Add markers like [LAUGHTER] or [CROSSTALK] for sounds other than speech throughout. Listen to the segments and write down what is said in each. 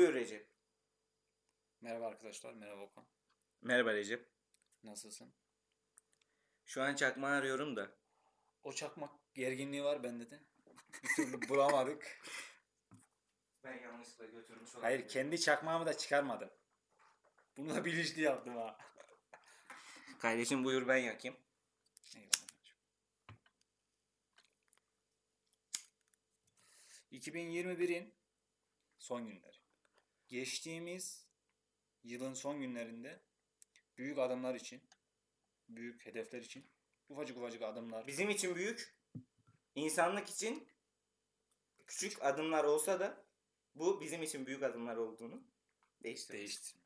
Buyur Recep. Merhaba arkadaşlar, merhaba Okan. Merhaba Recep. Nasılsın? Şu an çakma arıyorum da. O çakmak gerginliği var bende de. Bir türlü bulamadık. [LAUGHS] Ben yanlışlıkla götürmüş Hayır, kendi çakmağımı da çıkarmadım. Bunu da bilinçli yaptım ha. Kardeşim buyur ben yakayım. Eyvallah. 2021'in son günleri. Geçtiğimiz yılın son günlerinde büyük adımlar için, büyük hedefler için ufacık ufacık adımlar Bizim için büyük, insanlık için küçük adımlar olsa da bu bizim için büyük adımlar olduğunu değiştirdik. değişti.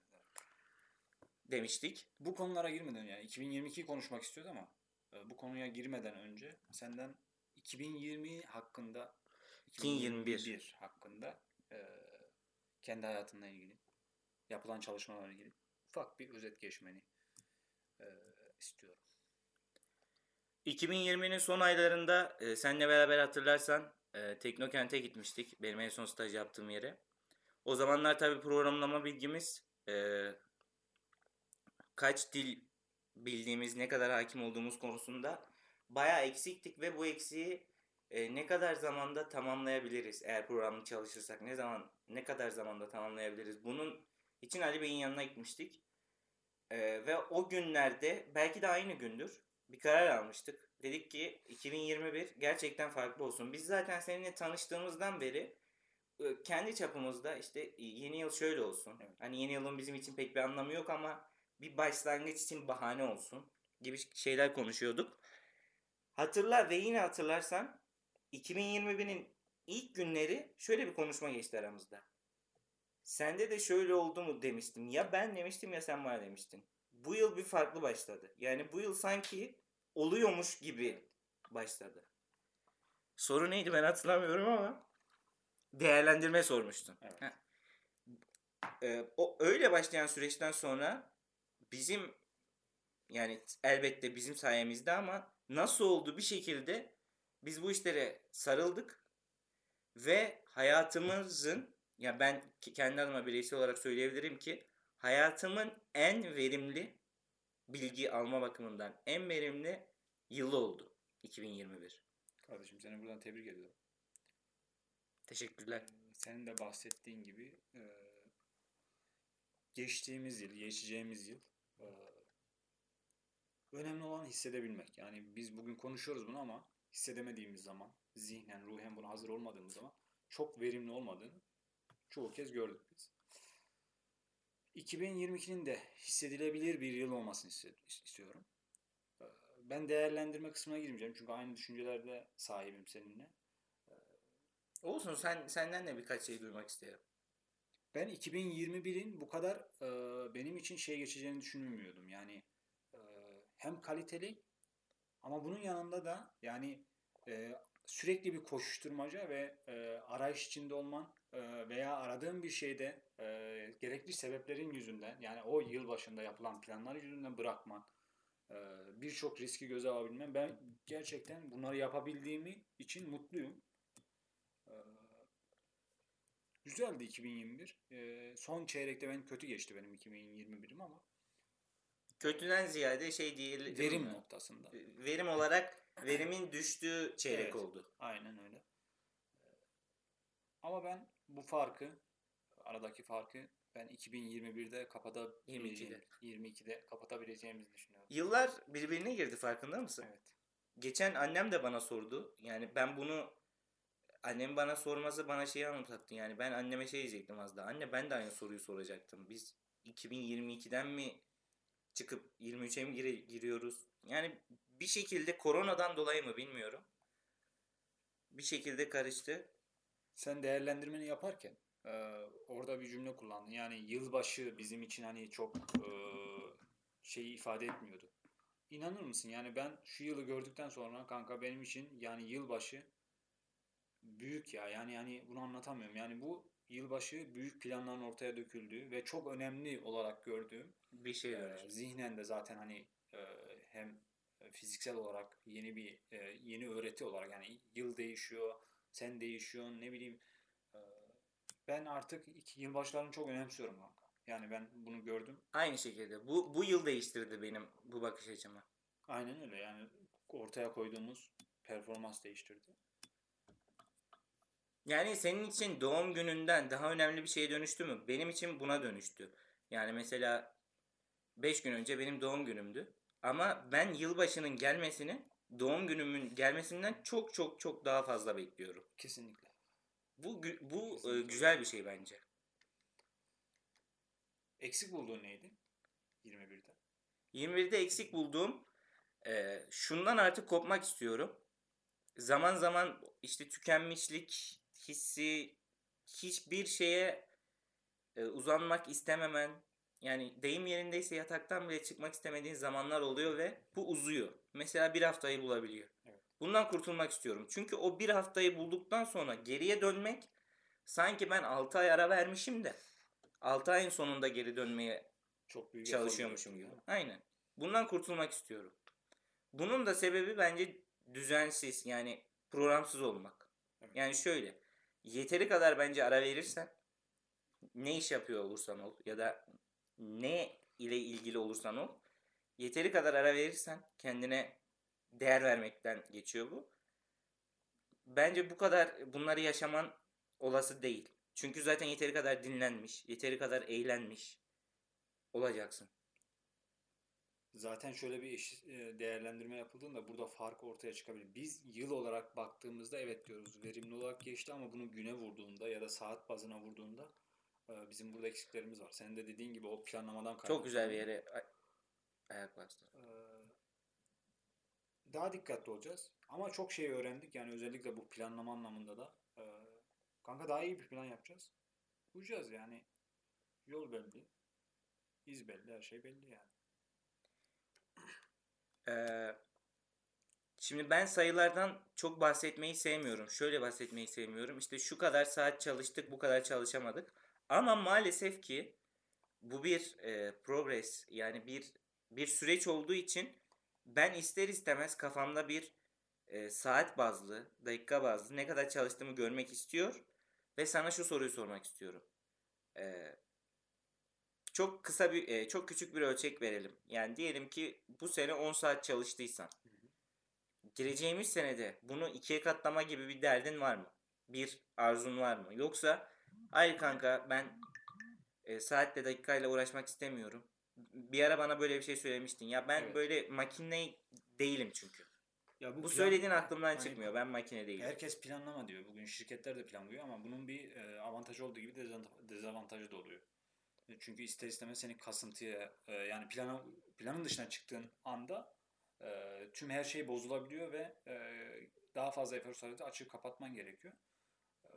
Demiştik. Bu konulara girmeden yani 2022'yi konuşmak istiyordu ama e, bu konuya girmeden önce senden 2020 hakkında 2021 hakkında e, kendi hayatınla ilgili yapılan çalışmalarla ilgili ufak bir özet geçmeni e, istiyorum. 2020'nin son aylarında e, seninle beraber hatırlarsan e, Teknokent'e gitmiştik. Benim en son staj yaptığım yere. O zamanlar tabii programlama bilgimiz e, kaç dil bildiğimiz, ne kadar hakim olduğumuz konusunda bayağı eksiktik ve bu eksiği e, ne kadar zamanda tamamlayabiliriz? Eğer programlı çalışırsak ne zaman ne kadar zamanda tamamlayabiliriz? Bunun için Ali Bey'in yanına gitmiştik. E, ve o günlerde belki de aynı gündür bir karar almıştık. Dedik ki 2021 gerçekten farklı olsun. Biz zaten seninle tanıştığımızdan beri kendi çapımızda işte yeni yıl şöyle olsun Evet. hani yeni yılın bizim için pek bir anlamı yok ama bir başlangıç için bahane olsun gibi şeyler konuşuyorduk. Hatırla ve yine hatırlarsan 2021'in ilk günleri şöyle bir konuşma geçti aramızda. Sende de şöyle oldu mu demiştim. Ya ben demiştim ya sen bana demiştin. Bu yıl bir farklı başladı. Yani bu yıl sanki oluyormuş gibi başladı. Soru neydi ben hatırlamıyorum ama değerlendirme sormuştun. Evet. Heh. Ee, o öyle başlayan süreçten sonra bizim yani elbette bizim sayemizde ama nasıl oldu bir şekilde biz bu işlere sarıldık ve hayatımızın ya ben kendi adıma bireysel olarak söyleyebilirim ki hayatımın en verimli bilgi alma bakımından en verimli yılı oldu 2021. Kardeşim seni buradan tebrik ediyorum. Teşekkürler. Senin de bahsettiğin gibi e, geçtiğimiz yıl, geçeceğimiz yıl e, önemli olan hissedebilmek. Yani biz bugün konuşuyoruz bunu ama hissedemediğimiz zaman, zihnen, ruhen buna hazır olmadığımız zaman çok verimli olmadığını çoğu kez gördük biz. 2022'nin de hissedilebilir bir yıl olmasını istiyorum. E, Ben değerlendirme kısmına girmeyeceğim çünkü aynı düşüncelerde sahibim seninle. Olsun sen senden de birkaç şey duymak isterim. Ben 2021'in bu kadar e, benim için şey geçeceğini düşünmüyordum. Yani e, hem kaliteli ama bunun yanında da yani e, sürekli bir koşuşturmaca ve e, arayış içinde olman e, veya aradığın bir şeyde e, gerekli sebeplerin yüzünden yani o yıl başında yapılan planlar yüzünden bırakman e, birçok riski göze alabilmen ben gerçekten bunları yapabildiğimi için mutluyum. E, Güzeldi 2021. Ee, son çeyrekte ben kötü geçti benim 2021'im ama Kötüden ziyade şey değil. verim noktasında. Verim olarak verimin düştüğü çeyrek Evet. oldu. Aynen öyle. Ee, Ama ben bu farkı, aradaki farkı ben 2021'de kapatabileceğim, 22'de kapatabileceğimizi düşünüyorum. Yıllar birbirine girdi farkında mısın? Evet. Geçen annem de bana sordu. Yani ben bunu annem bana sorması bana şeyi anımsattı. Yani ben anneme şey diyecektim az daha. Anne ben de aynı soruyu soracaktım. Biz 2022'den mi çıkıp 23'e mi gire- giriyoruz? Yani bir şekilde koronadan dolayı mı bilmiyorum. Bir şekilde karıştı. Sen değerlendirmeni yaparken e, orada bir cümle kullandın. Yani yılbaşı bizim için hani çok e, şeyi ifade etmiyordu. İnanır mısın? Yani ben şu yılı gördükten sonra kanka benim için yani yılbaşı büyük ya. Yani yani bunu anlatamıyorum. Yani bu yılbaşı büyük planların ortaya döküldüğü ve çok önemli olarak gördüğüm Bir şey var. zihnen de zaten hani hem fiziksel olarak yeni bir yeni öğreti olarak yani yıl değişiyor, sen değişiyorsun, ne bileyim Ben artık iki yılbaşlarını çok önemsiyorum kanka. Yani ben bunu gördüm. Aynı şekilde. Bu, bu yıl değiştirdi benim bu bakış açımı. Aynen öyle yani ortaya koyduğumuz performans değiştirdi. Yani senin için doğum gününden daha önemli bir şeye dönüştü mü? Benim için buna dönüştü. Yani mesela 5 gün önce benim doğum günümdü. Ama ben yılbaşının gelmesini doğum günümün gelmesinden çok çok çok daha fazla bekliyorum. Kesinlikle. Bu bu e, Kesinlikle. güzel bir şey bence. Eksik bulduğun neydi? 21'de. 21'de eksik bulduğum e, şundan artık kopmak istiyorum. Zaman zaman işte tükenmişlik hissi hiçbir şeye e, uzanmak istememen yani deyim yerindeyse yataktan bile çıkmak istemediğin zamanlar oluyor ve bu uzuyor. Mesela bir haftayı bulabiliyor. Evet. Bundan kurtulmak istiyorum. Çünkü o bir haftayı bulduktan sonra geriye dönmek sanki ben 6 ay ara vermişim de 6 ayın sonunda geri dönmeye Çok büyük çalışıyormuşum gibi. Aynen. Bundan kurtulmak istiyorum. Bunun da sebebi bence düzensiz yani programsız olmak. Evet. Yani şöyle yeteri kadar bence ara verirsen ne iş yapıyor olursan ol ya da ne ile ilgili olursan ol yeteri kadar ara verirsen kendine değer vermekten geçiyor bu. Bence bu kadar bunları yaşaman olası değil. Çünkü zaten yeteri kadar dinlenmiş, yeteri kadar eğlenmiş olacaksın. Zaten şöyle bir eş- e, değerlendirme yapıldığında burada fark ortaya çıkabilir. Biz yıl olarak baktığımızda evet diyoruz verimli olarak geçti ama bunu güne vurduğunda ya da saat bazına vurduğunda bizim burada eksiklerimiz var. Senin de dediğin gibi o planlamadan Çok güzel bir yere ay- ayak bastı. Ee, daha dikkatli olacağız. Ama çok şey öğrendik. Yani özellikle bu planlama anlamında da. Ee, kanka daha iyi bir plan yapacağız. Uyacağız yani. Yol belli. iz belli. Her şey belli yani. Ee, şimdi ben sayılardan çok bahsetmeyi sevmiyorum. Şöyle bahsetmeyi sevmiyorum. İşte şu kadar saat çalıştık, bu kadar çalışamadık. Ama maalesef ki bu bir e, progress yani bir bir süreç olduğu için ben ister istemez kafamda bir e, saat bazlı, dakika bazlı ne kadar çalıştığımı görmek istiyor ve sana şu soruyu sormak istiyorum. Ee, çok kısa bir e, çok küçük bir ölçek verelim. Yani diyelim ki bu sene 10 saat çalıştıysan gireceğimiz senede bunu ikiye katlama gibi bir derdin var mı? Bir arzun var mı? Yoksa hayır kanka ben e, saatle dakikayla uğraşmak istemiyorum. Bir ara bana böyle bir şey söylemiştin. Ya ben Evet. böyle makine değilim çünkü. Ya Bu plan- söylediğin aklımdan Aynen. çıkmıyor. Ben makine değilim. Herkes planlama diyor. Bugün şirketler de planlıyor ama bunun bir e, avantajı olduğu gibi dezavant- dezavantajı da oluyor. E, Çünkü ister istemez seni kasıntıya e, yani plana, planın dışına çıktığın anda e, tüm her şey bozulabiliyor ve e, daha fazla efor sarf edip açığı kapatman gerekiyor.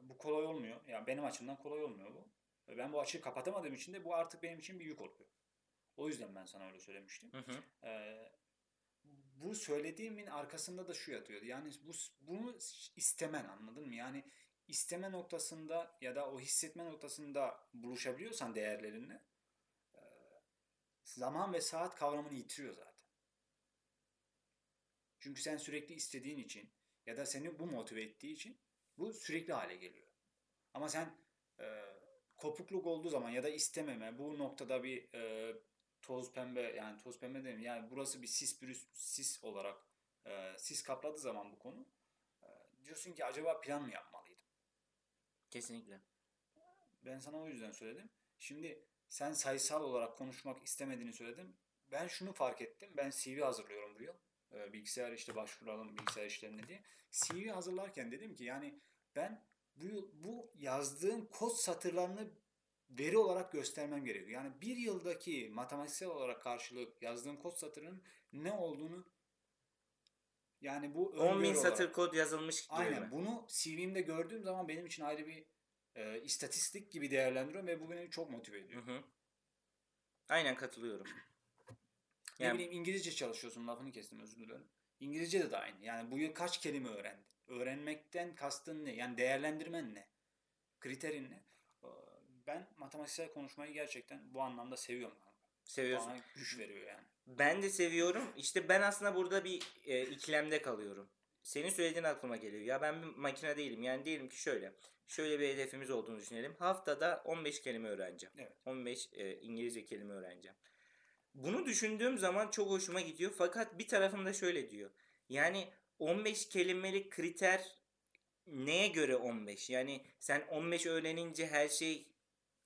Bu kolay olmuyor. Yani benim açımdan kolay olmuyor bu. Ben bu açığı kapatamadığım için de bu artık benim için bir yük oluyor. O yüzden ben sana öyle söylemiştim. Hı hı. Ee, bu söylediğimin arkasında da şu yatıyor. Yani bu bunu istemen anladın mı? Yani isteme noktasında ya da o hissetme noktasında buluşabiliyorsan değerlerinle e, zaman ve saat kavramını yitiriyor zaten. Çünkü sen sürekli istediğin için ya da seni bu motive ettiği için bu sürekli hale geliyor. Ama sen e, kopukluk olduğu zaman ya da istememe bu noktada bir e, toz pembe yani toz pembe demeyeyim yani burası bir sis bir sis olarak e, sis kapladığı zaman bu konu e, diyorsun ki acaba plan mı yapmalıydım? Kesinlikle. Ben sana o yüzden söyledim. Şimdi sen sayısal olarak konuşmak istemediğini söyledim. Ben şunu fark ettim. Ben CV hazırlıyorum bu yıl. E, bilgisayar işte başvuralım bilgisayar işlerine diye. CV hazırlarken dedim ki yani ben bu bu yazdığım kod satırlarını veri olarak göstermem gerekiyor. Yani bir yıldaki matematiksel olarak karşılık yazdığım kod satırının ne olduğunu yani bu 10 bin satır olarak- kod yazılmış gibi Aynen mi? bunu CV'mde gördüğüm zaman benim için ayrı bir e, istatistik gibi değerlendiriyorum ve bu beni çok motive ediyor. Hı hı. Aynen katılıyorum. Ne Yani- bileyim İngilizce çalışıyorsun lafını kestim özür dilerim. İngilizce de, de aynı. Yani bu yıl kaç kelime öğrendin? Öğrenmekten kastın ne? Yani değerlendirmen ne? Kriterin ne? Ben matematiksel konuşmayı gerçekten bu anlamda seviyorum. Seviyorsun. Bana güç veriyor yani. Ben de seviyorum. İşte ben aslında burada bir e, ikilemde kalıyorum. senin söylediğin aklıma geliyor. Ya ben bir makine değilim. Yani diyelim ki şöyle. Şöyle bir hedefimiz olduğunu düşünelim. Haftada 15 kelime öğreneceğim. Evet. 15 e, İngilizce kelime öğreneceğim. Bunu düşündüğüm zaman çok hoşuma gidiyor. Fakat bir tarafım da şöyle diyor. Yani 15 kelimelik kriter neye göre 15? Yani sen 15 öğrenince her şey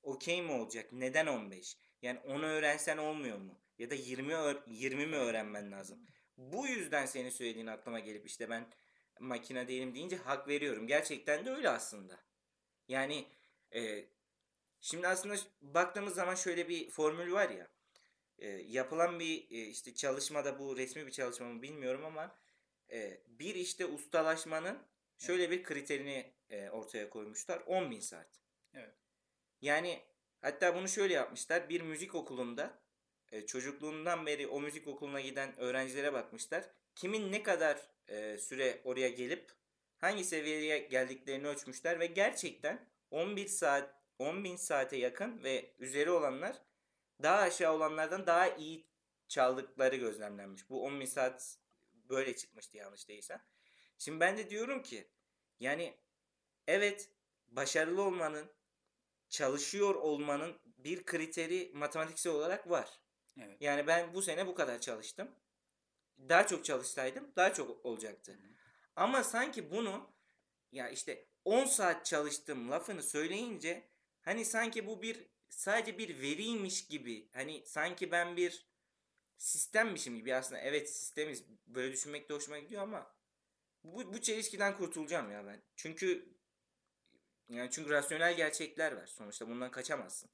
okey mi olacak? Neden 15? Yani onu öğrensen olmuyor mu? Ya da 20 öğ- 20 mi öğrenmen lazım? Bu yüzden senin söylediğin aklıma gelip işte ben makine değilim deyince hak veriyorum. Gerçekten de öyle aslında. Yani e, şimdi aslında baktığımız zaman şöyle bir formül var ya. E, yapılan bir e, işte çalışmada bu resmi bir çalışma mı bilmiyorum ama e, bir işte ustalaşmanın şöyle bir kriterini e, ortaya koymuşlar. 10.000 saat. Evet. Yani hatta bunu şöyle yapmışlar. Bir müzik okulunda e, çocukluğundan beri o müzik okuluna giden öğrencilere bakmışlar. Kimin ne kadar e, süre oraya gelip hangi seviyeye geldiklerini ölçmüşler ve gerçekten 11 saat 10.000 saate yakın ve üzeri olanlar daha aşağı olanlardan daha iyi çaldıkları gözlemlenmiş. Bu 10.000 saat böyle çıkmıştı yanlış değilsem. Şimdi ben de diyorum ki yani evet başarılı olmanın çalışıyor olmanın bir kriteri matematiksel olarak var. Evet. Yani ben bu sene bu kadar çalıştım. Daha çok çalışsaydım daha çok olacaktı. Ama sanki bunu ya işte 10 saat çalıştım lafını söyleyince hani sanki bu bir sadece bir veriymiş gibi hani sanki ben bir sistemmişim gibi aslında evet sistemiz böyle düşünmek de hoşuma gidiyor ama bu, bu çelişkiden kurtulacağım ya ben. Çünkü yani çünkü rasyonel gerçekler var. Sonuçta bundan kaçamazsın.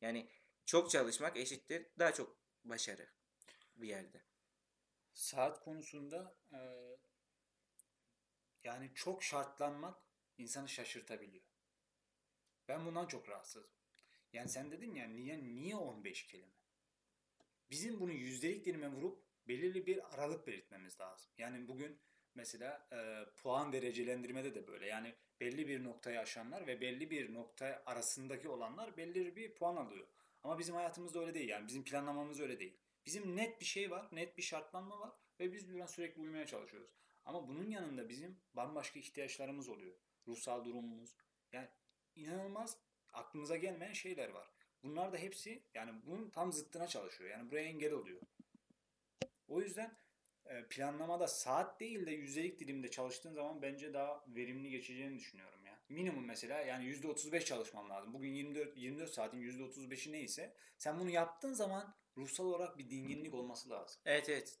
Yani çok çalışmak eşittir daha çok başarı bir yerde. Saat konusunda e, yani çok şartlanmak insanı şaşırtabiliyor. Ben bundan çok rahatsızım. Yani sen dedin ya niye niye 15 kelime? Bizim bunu yüzdelik dilime vurup belirli bir aralık belirtmemiz lazım. Yani bugün mesela e, puan derecelendirmede de böyle. Yani belli bir noktayı aşanlar ve belli bir nokta arasındaki olanlar belli bir puan alıyor. Ama bizim hayatımızda öyle değil. Yani bizim planlamamız öyle değil. Bizim net bir şey var, net bir şartlanma var ve biz buna sürekli uymaya çalışıyoruz. Ama bunun yanında bizim bambaşka ihtiyaçlarımız oluyor. Ruhsal durumumuz. Yani inanılmaz aklımıza gelmeyen şeyler var. Bunlar da hepsi yani bunun tam zıttına çalışıyor. Yani buraya engel oluyor. O yüzden e, planlamada saat değil de yüzdelik dilimde çalıştığın zaman bence daha verimli geçeceğini düşünüyorum ya. Minimum mesela yani %35 çalışman lazım. Bugün 24 24 saatin %35'i neyse sen bunu yaptığın zaman ruhsal olarak bir dinginlik olması lazım. Evet evet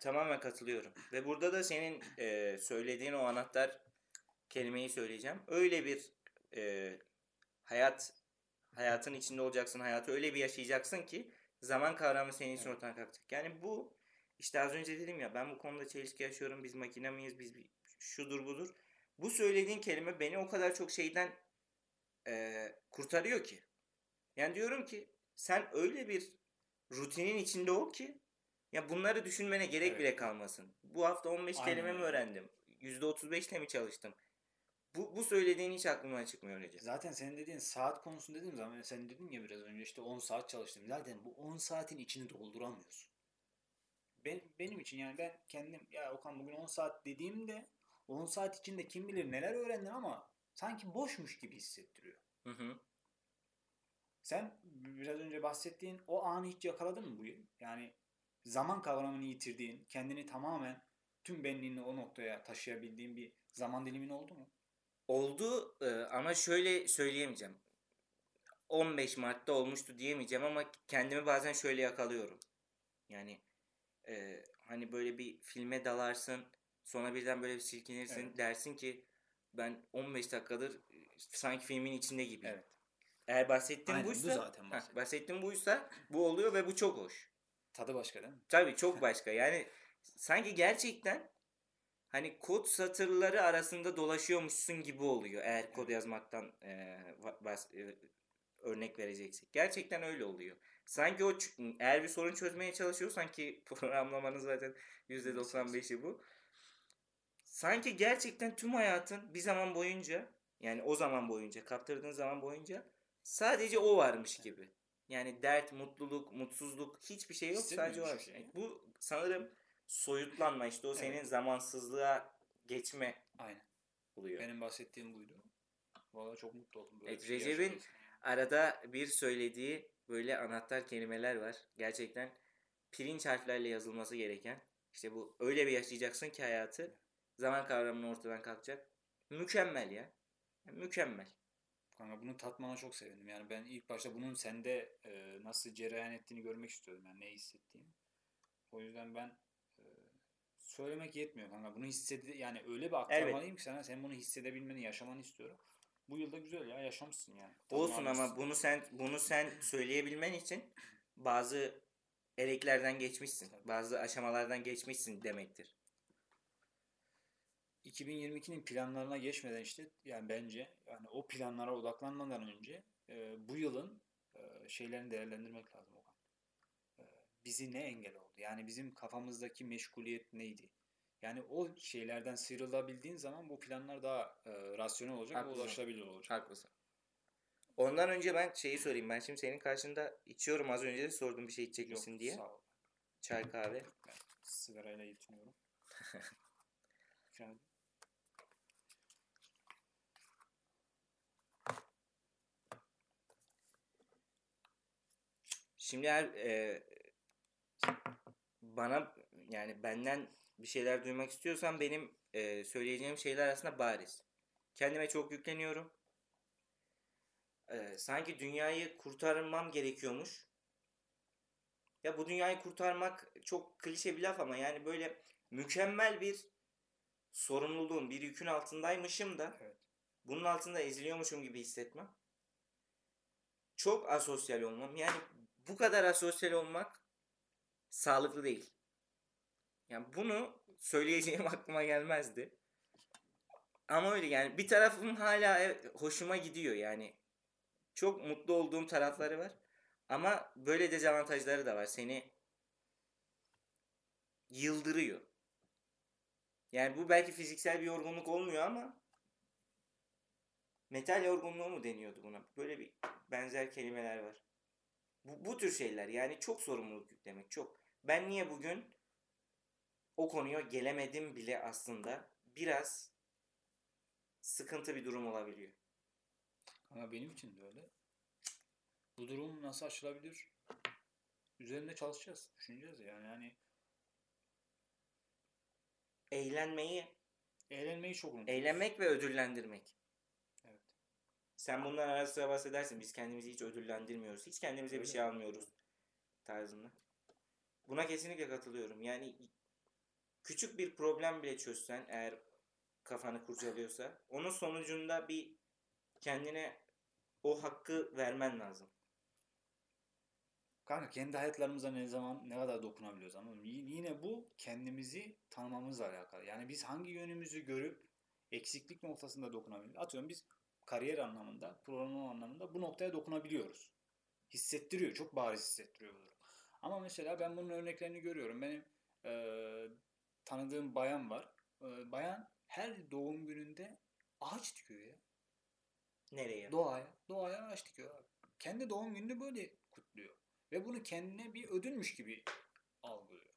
tamamen katılıyorum. Ve burada da senin e, söylediğin o anahtar kelimeyi söyleyeceğim. Öyle bir e, hayat hayatın içinde olacaksın. Hayatı öyle bir yaşayacaksın ki zaman kavramı senin için ortadan kalkacak. Yani bu işte az önce dedim ya ben bu konuda çelişki yaşıyorum. Biz makine miyiz? Biz şudur budur. Bu söylediğin kelime beni o kadar çok şeyden e, kurtarıyor ki. Yani diyorum ki sen öyle bir rutinin içinde ol ki ya bunları düşünmene gerek Evet. bile kalmasın. Bu hafta 15 Aynen kelime mi öğrendim? %35'le mi çalıştım? Bu, bu söylediğin hiç aklımdan çıkmıyor Recep. Zaten senin dediğin saat konusunu dediğim zaman sen dedin ya biraz önce işte 10 saat çalıştım. Zaten bu 10 saatin içini dolduramıyorsun. Ben, benim için yani ben kendim ya Okan bugün 10 saat dediğimde 10 saat içinde kim bilir neler öğrendin ama sanki boşmuş gibi hissettiriyor. Hı hı. Sen biraz önce bahsettiğin o anı hiç yakaladın mı bu yıl? Yani zaman kavramını yitirdiğin, kendini tamamen tüm benliğini o noktaya taşıyabildiğin bir zaman dilimin oldu mu? Oldu e, ama şöyle söyleyemeyeceğim. 15 Mart'ta olmuştu diyemeyeceğim ama kendimi bazen şöyle yakalıyorum. Yani e, hani böyle bir filme dalarsın sonra birden böyle bir silkinirsin Evet. dersin ki ben 15 dakikadır e, sanki filmin içinde gibiyim. Evet. Eğer bahsettiğim Aynen, bu buysa, zaten heh, bahsettiğim. bahsettiğim buysa bu oluyor ve bu çok hoş. Tadı başka değil mi? Tabii çok [LAUGHS] başka. Yani sanki gerçekten hani kod satırları arasında dolaşıyormuşsun gibi oluyor eğer kod yazmaktan e, bas- e, örnek vereceksek. Gerçekten öyle oluyor. Sanki o eğer bir sorun çözmeye çalışıyorsan ki [LAUGHS] programlamanın zaten %95'i bu. Sanki gerçekten tüm hayatın bir zaman boyunca yani o zaman boyunca kaptırdığın zaman boyunca sadece o varmış gibi. Yani dert, mutluluk, mutsuzluk hiçbir şey yok sadece o Hissetmiyormuş var. hiçbir şey. Bu sanırım soyutlanma işte o senin Evet. zamansızlığa geçme Aynen. oluyor. Benim bahsettiğim buydu. Vallahi çok mutlu oldum. Böyle Evet, şey Recep'in-. Arada bir söylediği böyle anahtar kelimeler var. Gerçekten pirinç harflerle yazılması gereken. İşte bu öyle bir yaşayacaksın ki hayatı zaman kavramının ortadan kalkacak. Mükemmel ya. Mükemmel. Kanka bunu tatmana çok sevindim. Yani ben ilk başta bunun sende e, nasıl cereyan ettiğini görmek istiyorum. Yani ne hissettiğini. O yüzden ben söylemek yetmiyor kanka. Bunu hissedi yani öyle bir aktarmalıyım ki sana sen bunu hissedebilmeni, yaşamanı istiyorum. Bu yılda güzel ya yaşamışsın yani. Tadını Olsun ama almışsın. bunu sen bunu sen söyleyebilmen için bazı ereklerden geçmişsin. Tabii. Bazı aşamalardan geçmişsin demektir. 2022'nin planlarına geçmeden işte yani bence yani o planlara odaklanmadan önce e, bu yılın e, şeylerini değerlendirmek lazım bizi ne engel oldu? Yani bizim kafamızdaki meşguliyet neydi? Yani o şeylerden sıyrılabildiğin zaman bu planlar daha e, rasyonel olacak ve Haklısın. ulaşılabilir olacak. Haklısın. Ondan önce ben şeyi sorayım. Ben şimdi senin karşında içiyorum. Az önce de sordum bir şey içecek Yok, misin diye. Sağ ol. Çay kahve. Ben sigarayla yetiniyorum. [LAUGHS] Yani Şimdi eğer e, bana yani benden bir şeyler duymak istiyorsan benim e, söyleyeceğim şeyler aslında bariz. Kendime çok yükleniyorum. E, sanki dünyayı kurtarmam gerekiyormuş. Ya bu dünyayı kurtarmak çok klişe bir laf ama yani böyle mükemmel bir sorumluluğun, bir yükün altındaymışım da Evet. bunun altında eziliyormuşum gibi hissetmem. Çok asosyal olmam. Yani bu kadar asosyal olmak sağlıklı değil. Yani bunu söyleyeceğim [LAUGHS] aklıma gelmezdi. Ama öyle yani bir tarafım hala hoşuma gidiyor yani. Çok mutlu olduğum tarafları var. Ama böyle dezavantajları da var. Seni yıldırıyor. Yani bu belki fiziksel bir yorgunluk olmuyor ama metal yorgunluğu mu deniyordu buna? Böyle bir benzer kelimeler var. Bu, bu tür şeyler yani çok sorumluluk yüklemek çok. Ben niye bugün o konuya gelemedim bile aslında biraz sıkıntı bir durum olabiliyor. Ama benim için de öyle. Bu durum nasıl aşılabilir? Üzerinde çalışacağız, düşüneceğiz yani. Yani Eğlenmeyi, eğlenmeyi çok unutuyoruz. eğlenmek ve ödüllendirmek. Evet. Sen bundan ara sıra bahsedersin. Biz kendimizi hiç ödüllendirmiyoruz. Hiç kendimize bir Öyle şey mi? almıyoruz tarzında. Buna kesinlikle katılıyorum. Yani küçük bir problem bile çözsen eğer kafanı kurcalıyorsa onun sonucunda bir kendine o hakkı vermen lazım. Kanka kendi hayatlarımıza ne zaman ne kadar dokunabiliyoruz ama yine bu kendimizi tanımamızla alakalı. Yani biz hangi yönümüzü görüp eksiklik noktasında dokunabiliyoruz. Atıyorum biz kariyer anlamında, program anlamında bu noktaya dokunabiliyoruz. Hissettiriyor, çok bariz hissettiriyor bu durum. Ama mesela ben bunun örneklerini görüyorum. Benim eee, tanıdığım bayan var. Eee, bayan her doğum gününde ağaç dikiyor ya. Nereye? Doğaya. Doğaya ağaç dikiyor abi. Kendi doğum gününü böyle kutluyor. Ve bunu kendine bir ödülmüş gibi algılıyor.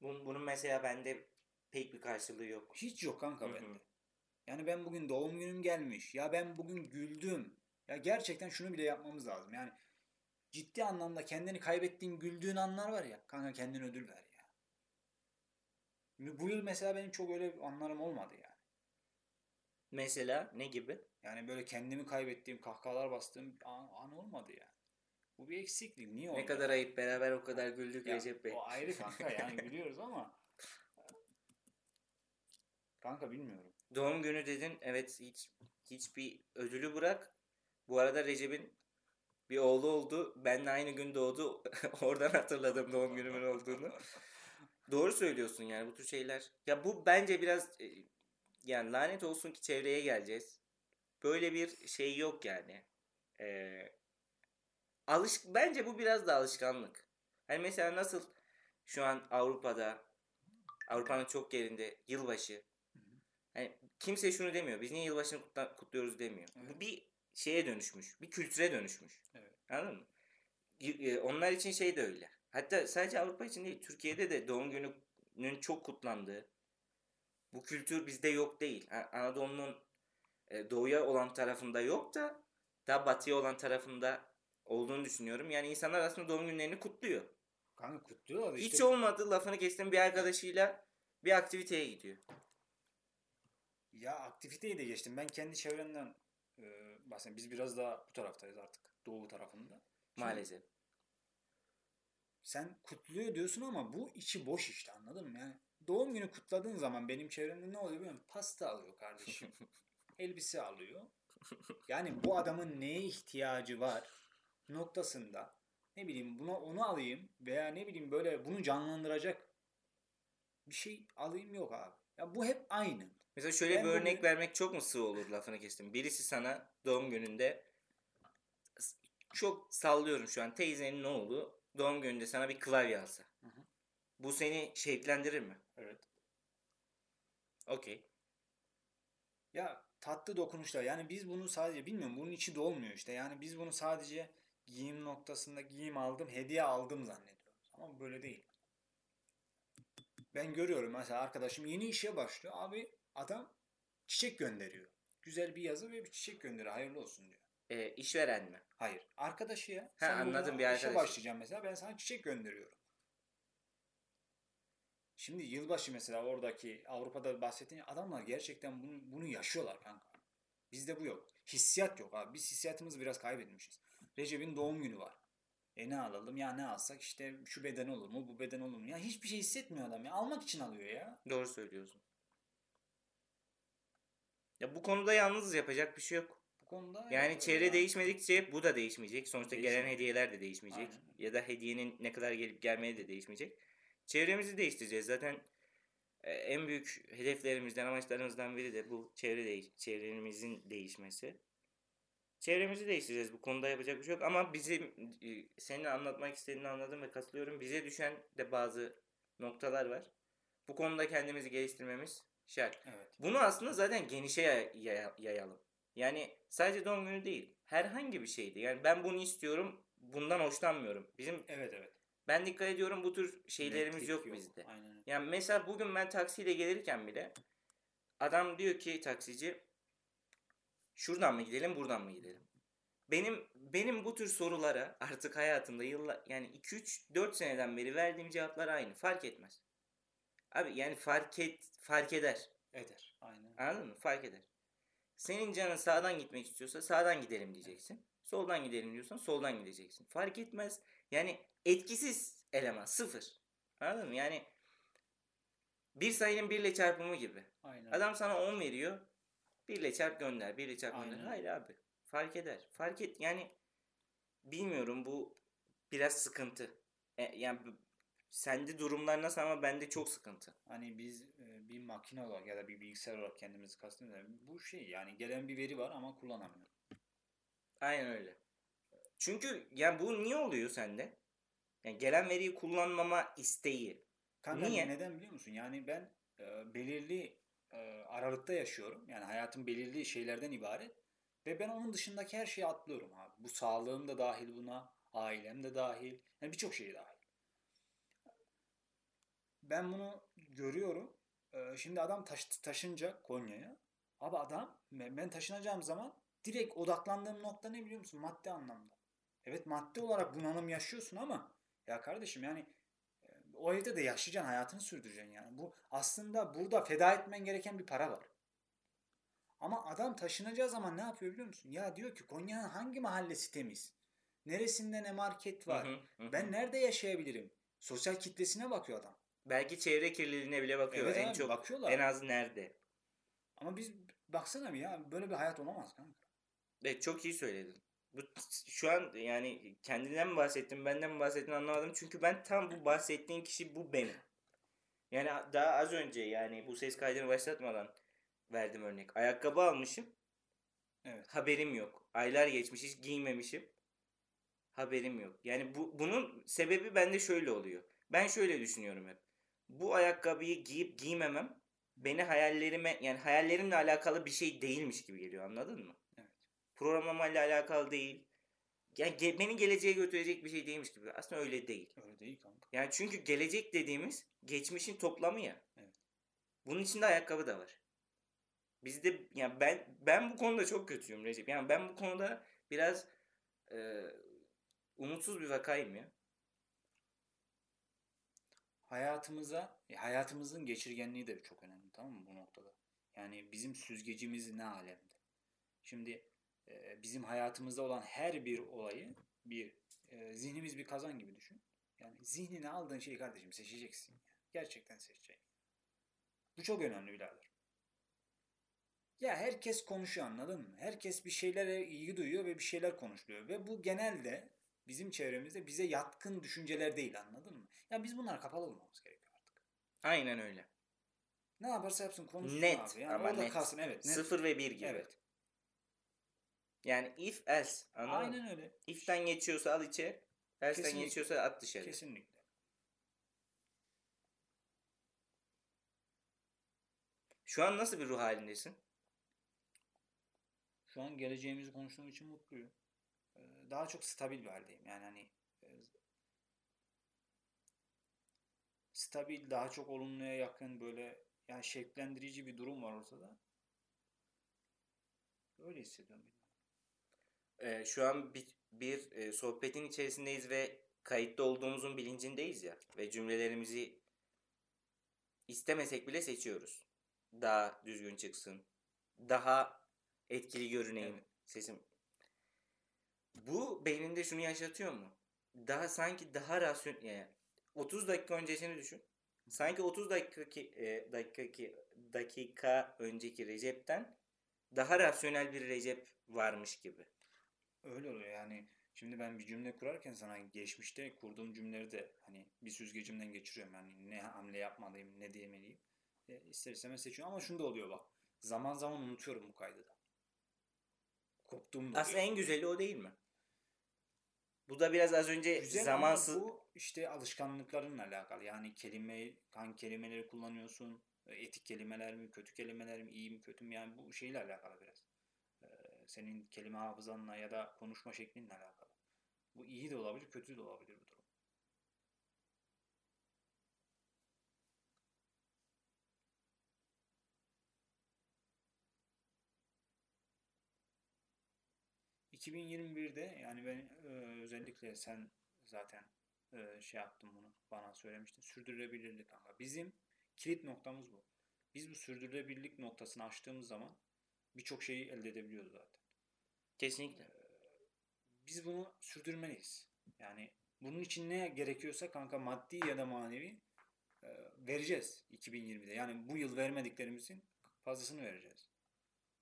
Bunun, bunun mesela bende pek bir karşılığı yok. Hiç yok kanka Hı hı. bende. Yani ben bugün doğum günüm gelmiş. Ya ben bugün güldüm. Ya gerçekten şunu bile yapmamız lazım. Yani ciddi anlamda kendini kaybettiğin güldüğün anlar var ya. Kanka kendine ödül ver ya. Bu yıl mesela benim çok öyle anlarım olmadı yani. Mesela ne gibi? Yani böyle kendimi kaybettiğim, kahkahalar bastığım an, an olmadı yani. Bu bir eksiklik. Niye Ne oldu? kadar ayıp beraber o kadar güldük Ya, Recep Bey. O ayrı kanka [LAUGHS] yani gülüyoruz ama kanka bilmiyorum. Doğum günü dedin. Evet hiç hiçbir ödülü bırak. Bu arada Recep'in bir oğlu oldu. Benle aynı gün doğdu. [LAUGHS] Oradan hatırladım doğum günümün olduğunu. Doğru söylüyorsun yani bu tür şeyler. Ya bu bence biraz e, yani lanet olsun ki çevreye geleceğiz. Böyle bir şey yok yani. Ee, alış bence bu biraz da alışkanlık. Hani mesela nasıl şu an Avrupa'da Avrupa'nın çok yerinde yılbaşı. Hani kimse şunu demiyor. Biz niye yılbaşını kutla- kutluyoruz demiyor. Evet. Bu bir şeye dönüşmüş. Bir kültüre dönüşmüş. Evet. Anladın mı? E, Onlar için şey de öyle. Hatta sadece Avrupa için değil, Türkiye'de de doğum gününün çok kutlandığı, Bu kültür bizde yok değil. Anadolu'nun e, doğuya olan tarafında yok da daha batıya olan tarafında olduğunu düşünüyorum. Yani insanlar aslında doğum günlerini kutluyor. Kanka kutluyorlar işte. Hiç olmadı lafını kestim bir arkadaşıyla bir aktiviteye gidiyor. Ya aktiviteyi de geçtim. Ben kendi çevremden e, bahsedeyim. Biz biraz daha bu taraftayız artık. Doğu tarafında. Şimdi Maalesef. Sen kutluyor diyorsun ama bu içi boş işte anladın mı? Yani doğum günü kutladığın zaman benim çevremde ne oluyor biliyor musun? Pasta alıyor kardeşim. [LAUGHS] Elbise alıyor. Yani bu adamın neye ihtiyacı var noktasında ne bileyim buna onu alayım veya ne bileyim böyle bunu canlandıracak bir şey alayım yok abi. Ya bu hep aynı. Mesela şöyle Ben bir örnek bugün- vermek çok mu sığ olur lafını kestim. Birisi sana doğum gününde çok sallıyorum şu an teyzenin oğlu doğum gününde sana bir klavye alsa. Hı hı. Bu seni şevklendirir mi? Evet. Okey. Ya tatlı dokunuşlar. Yani biz bunu sadece bilmiyorum bunun içi dolmuyor işte. Yani biz bunu sadece giyim noktasında giyim aldım, hediye aldım zannediyoruz. Ama böyle değil. Ben görüyorum mesela arkadaşım yeni işe başlıyor. Abi adam çiçek gönderiyor. Güzel bir yazı ve bir çiçek gönderiyor. Hayırlı olsun diyor. Ee, işveren mi? Hayır. Arkadaşı ya. Ha, anladım, bir işe arkadaşı. başlayacağım mesela. Ben sana çiçek gönderiyorum. Şimdi yılbaşı mesela oradaki Avrupa'da bahsettiğin adamlar gerçekten bunu, bunu yaşıyorlar kanka. Bizde bu yok. Hissiyat yok abi. Biz hissiyatımızı biraz kaybetmişiz. Recep'in doğum günü var. E ne alalım ya ne alsak işte şu beden olur mu bu beden olur mu? Ya hiçbir şey hissetmiyor adam ya. Almak için alıyor ya. Doğru söylüyorsun. Ya bu konuda yalnız yapacak bir şey yok. Bu konuda Yani yok çevre ya. değişmedikçe bu da değişmeyecek. Sonuçta gelen Değişmeyecek. hediyeler de değişmeyecek. Aynen. Ya da hediyenin ne kadar gelip gelmeye de değişmeyecek. Çevremizi değiştireceğiz. Zaten e, en büyük hedeflerimizden, amaçlarımızdan biri de bu çevre değiş çevremizin değişmesi. Çevremizi değiştireceğiz. Bu konuda yapacak bir şey yok. Ama bizim e, senin anlatmak istediğini anladım ve katılıyorum. Bize düşen de bazı noktalar var. Bu konuda kendimizi geliştirmemiz şart. Evet. Bunu aslında zaten genişe yay- yay- yayalım. Yani sadece doğum günü değil. Herhangi bir şeydi. Yani ben bunu istiyorum. Bundan hoşlanmıyorum. Bizim Evet evet. ben dikkat ediyorum bu tür şeylerimiz Netlik yok, bizde. Aynen öyle. Yani mesela bugün ben taksiyle gelirken bile adam diyor ki taksici şuradan mı gidelim buradan mı gidelim? Benim benim bu tür sorulara artık hayatımda yıllar yani 2 3 4 seneden beri verdiğim cevaplar aynı. Fark etmez. Abi yani fark et fark eder. Eder. Aynen. Anladın mı? Fark eder. Senin canın sağdan gitmek istiyorsa sağdan gidelim diyeceksin. Soldan gidelim diyorsan soldan gideceksin. Fark etmez. Yani etkisiz eleman. Sıfır. Anladın mı? Yani bir sayının birle çarpımı gibi. Aynen. Adam sana 10 veriyor. Birle çarp gönder. Birle çarp gönder. Aynen. Hayır abi. Fark eder. Fark et. Yani bilmiyorum bu biraz sıkıntı. E, yani sende durumlar nasıl ama bende çok sıkıntı. Hani biz e, bir makine olarak ya da bir bilgisayar olarak kendimizi kastediyoruz. Bu şey yani gelen bir veri var ama kullanamıyor. Aynen öyle. Çünkü yani bu niye oluyor sende? Yani gelen veriyi kullanmama isteği. Kanka Niye? neden biliyor musun? Yani ben e, belirli e, aralıkta yaşıyorum. Yani hayatım belirli şeylerden ibaret. Ve ben onun dışındaki her şeyi atlıyorum abi. Bu sağlığım da dahil buna. Ailem de dahil. Yani birçok şey dahil. Ben bunu görüyorum. E, şimdi adam taş, taşınacak Konya'ya. Abi adam ben taşınacağım zaman direkt odaklandığım nokta ne biliyor musun? Madde anlamda. Evet madde olarak bunalım yaşıyorsun ama ya kardeşim yani o evde de yaşayacaksın, hayatını sürdüreceksin yani. Bu aslında burada feda etmen gereken bir para var. Ama adam taşınacağı zaman ne yapıyor biliyor musun? Ya diyor ki Konya'nın hangi mahallesi temiz? Neresinde ne market var? Hı hı, hı hı. Ben nerede yaşayabilirim? Sosyal kitlesine bakıyor adam. Belki çevre kirliliğine bile bakıyor. Evet en abi, çok bakıyorlar. en az nerede? Ama biz baksana bir ya böyle bir hayat olamaz kanka. Evet çok iyi söyledin. Bu şu an yani kendinden mi bahsettin, benden mi bahsettin anlamadım. Çünkü ben tam bu bahsettiğin kişi bu benim. Yani daha az önce yani bu ses kaydını başlatmadan verdim örnek. Ayakkabı almışım. Evet. Haberim yok. Aylar geçmiş hiç giymemişim. Haberim yok. Yani bu bunun sebebi bende şöyle oluyor. Ben şöyle düşünüyorum hep. Bu ayakkabıyı giyip giymemem beni hayallerime yani hayallerimle alakalı bir şey değilmiş gibi geliyor anladın mı? Evet. Programlamayla alakalı değil. Yani ge- beni geleceğe götürecek bir şey değilmiş gibi. Aslında öyle değil. Öyle değil kanka. Yani çünkü gelecek dediğimiz geçmişin toplamı ya. Evet. Bunun içinde ayakkabı da var. Bizde yani ben ben bu konuda çok kötüyüm Recep. Yani ben bu konuda biraz e, umutsuz bir vakayım ya. Hayatımıza, e, hayatımızın geçirgenliği de çok önemli tamam mı bu noktada? Yani bizim süzgecimiz ne alemde? Şimdi e, bizim hayatımızda olan her bir olayı bir e, zihnimiz bir kazan gibi düşün. Yani zihnine aldığın şeyi kardeşim seçeceksin. Gerçekten seçeceksin. Bu çok önemli birader. Ya herkes konuşuyor anladın mı? Herkes bir şeylere ilgi duyuyor ve bir şeyler konuşuluyor. Ve bu genelde bizim çevremizde bize yatkın düşünceler değil anladın mı? Ya biz bunlar kapalı olmamız gerekiyor artık. Aynen öyle. Ne yaparsa yapsın konuşsun Net abi. Yani ama net. kalsın evet. Net. Sıfır ve bir gibi. Evet. Yani if else anladın mı? Aynen öyle. If'ten geçiyorsa al içe. Else'den geçiyorsa at dışarı. Kesinlikle. Şu an nasıl bir ruh halindesin? Şu an geleceğimizi konuştuğum için mutluyum. Ee, Daha çok stabil bir haldeyim. Yani hani e, stabil, daha çok olumluya yakın böyle yani şevklendirici bir durum var ortada. Öyle hissediyorum. Ee, şu an bir, bir e, sohbetin içerisindeyiz ve kayıtta olduğumuzun bilincindeyiz ya. Ve cümlelerimizi istemesek bile seçiyoruz. Daha düzgün çıksın. Daha etkili görüneyim Evet. sesim. Bu beyninde şunu yaşatıyor mu? Daha sanki daha rasyon yani 30 dakika öncesini düşün. Sanki 30 dakika e, dakika dakika önceki Recep'ten daha rasyonel bir Recep varmış gibi. Öyle oluyor yani. Şimdi ben bir cümle kurarken sana geçmişte kurduğum cümleleri de hani bir süzgecimden geçiriyorum. Yani ne hamle yapmalıyım, ne diyemeliyim. E, ister istemez seçiyorum ama şunu da oluyor bak. Zaman zaman unutuyorum bu kaydı da. Koptuğum da Aslında oluyor. en güzeli o değil mi? Bu da biraz az önce Güzel zamansız ama bu işte alışkanlıklarınla alakalı. Yani kelime, hangi kelimeleri kullanıyorsun? E, Etik kelimeler mi, kötü kelimeler mi, iyi mi, kötü mü? Yani bu şeyle alakalı biraz. Ee, Senin kelime hafızanla ya da konuşma şeklinle alakalı. Bu iyi de olabilir, kötü de olabilir bu durum. ...2021'de yani ben e, özellikle sen zaten e, şey yaptın bunu bana söylemiştin. Sürdürülebilirlik kanka. Bizim kilit noktamız bu. Biz bu sürdürülebilirlik noktasını aştığımız zaman birçok şeyi elde edebiliyoruz zaten. kesinlikle. Biz bunu sürdürmeliyiz. Yani bunun için ne gerekiyorsa kanka maddi ya da manevi e, vereceğiz 2020'de. Yani bu yıl vermediklerimizin fazlasını vereceğiz.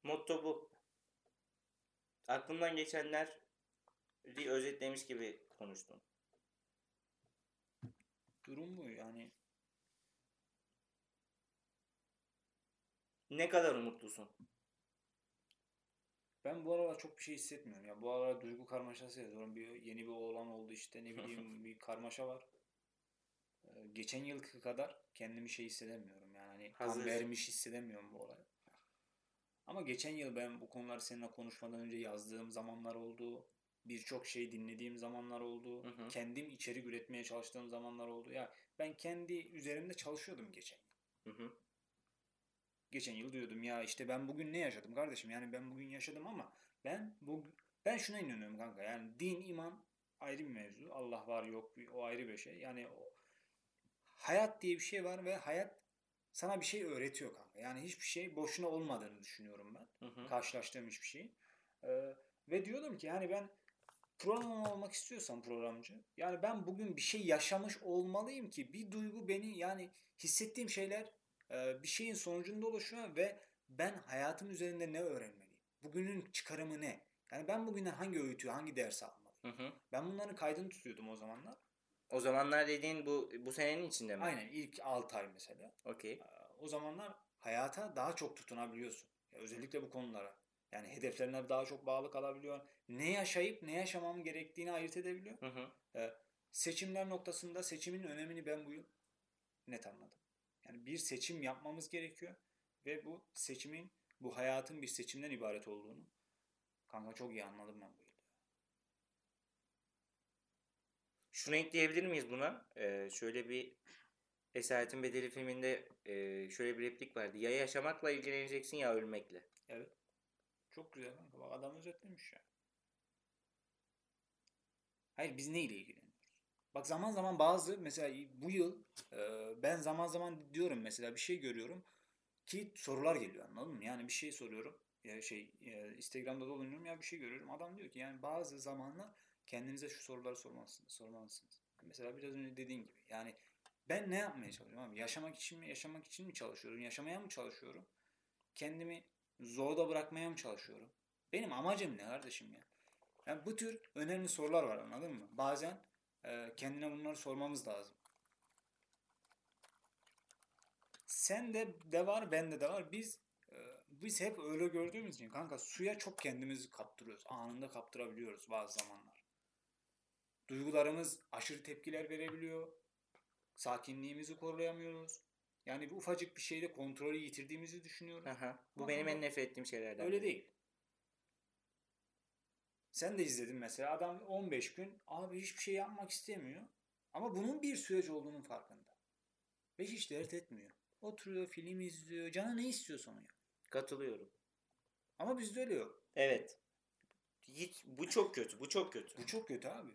Motto bu. Aklımdan geçenler özetlemiş gibi konuştum. Durum bu yani. Ne kadar umutlusun? Ben bu aralar çok bir şey hissetmiyorum. Ya bu aralar duygu karmaşası yazıyorum. Bir yeni bir oğlan oldu işte ne bileyim [LAUGHS] bir karmaşa var. Ee, geçen yılki kadar kendimi şey hissedemiyorum. Yani hani tam Hazır. vermiş hissedemiyorum bu olaya. Ama geçen yıl ben bu konuları seninle konuşmadan önce yazdığım zamanlar oldu. Birçok şey dinlediğim zamanlar oldu. Hı hı. Kendim içerik üretmeye çalıştığım zamanlar oldu. Ya ben kendi üzerimde çalışıyordum geçen yıl. Hı hı. Geçen yıl diyordum ya işte ben bugün ne yaşadım kardeşim? Yani ben bugün yaşadım ama ben bu ben şuna inanıyorum kanka. Yani din, iman ayrı bir mevzu. Allah var yok o ayrı bir şey. Yani o hayat diye bir şey var ve hayat sana bir şey öğretiyor kanka. Yani hiçbir şey boşuna olmadığını düşünüyorum ben. Hı hı. Karşılaştığım hiçbir şey. Ee, ve diyordum ki yani ben program olmak istiyorsam programcı yani ben bugün bir şey yaşamış olmalıyım ki bir duygu beni yani hissettiğim şeyler e, bir şeyin sonucunda oluşuyor ve ben hayatım üzerinde ne öğrenmeliyim? Bugünün çıkarımı ne? Yani ben bugünden hangi öğütü, hangi dersi almalıyım? Hı hı. Ben bunların kaydını tutuyordum o zamanlar. O zamanlar dediğin bu bu senenin içinde mi? Aynen ilk 6 ay mesela. Okey. Ee, O zamanlar hayata daha çok tutunabiliyorsun. Ya özellikle bu konulara. Yani hedeflerine daha çok bağlı kalabiliyor. Ne yaşayıp ne yaşamam gerektiğini ayırt edebiliyor. Hı hı. Seçimler noktasında seçimin önemini ben bu yıl net anladım. Yani bir seçim yapmamız gerekiyor ve bu seçimin bu hayatın bir seçimden ibaret olduğunu kanka çok iyi anladım ben bu yıl. Şunu ekleyebilir miyiz buna? Ee, şöyle bir Esaretin Bedeli filminde e, şöyle bir replik vardı. Ya yaşamakla ilgileneceksin ya ölmekle. Evet. Çok güzel. Bak adam özetlemiş ya. Hayır biz neyle ilgileniyoruz? Bak zaman zaman bazı mesela bu yıl e, ben zaman zaman diyorum mesela bir şey görüyorum ki sorular geliyor anladın mı? Yani bir şey soruyorum. Ya şey e, Instagram'da dolanıyorum ya bir şey görüyorum. Adam diyor ki yani bazı zamanlar kendinize şu soruları sormalısınız. sormalısınız. Mesela biraz önce dediğin gibi. Yani ben ne yapmaya çalışıyorum abi? Yaşamak için mi, yaşamak için mi çalışıyorum? Yaşamaya mı çalışıyorum? Kendimi zorda bırakmaya mı çalışıyorum? Benim amacım ne kardeşim ya? Yani bu tür önemli sorular var anladın mı? Bazen e, kendine bunları sormamız lazım. Sen de de var, bende de var. Biz e, biz hep öyle gördüğümüz için kanka suya çok kendimizi kaptırıyoruz. Anında kaptırabiliyoruz bazı zamanlar. Duygularımız aşırı tepkiler verebiliyor. Sakinliğimizi koruyamıyoruz. Yani bir ufacık bir şeyde kontrolü yitirdiğimizi düşünüyoruz. Aha. Bu Ama benim en nefret ettiğim şeylerden. Öyle değil. Sen de izledin mesela adam 15 gün abi hiçbir şey yapmak istemiyor. Ama bunun bir süreç olduğunun farkında. Ve hiç dert etmiyor. Oturuyor, film izliyor. Canı ne istiyorsa onu. Katılıyorum. Ama bizde öyle yok. Evet. Hiç, bu çok kötü. Bu çok kötü. Bu çok kötü abi.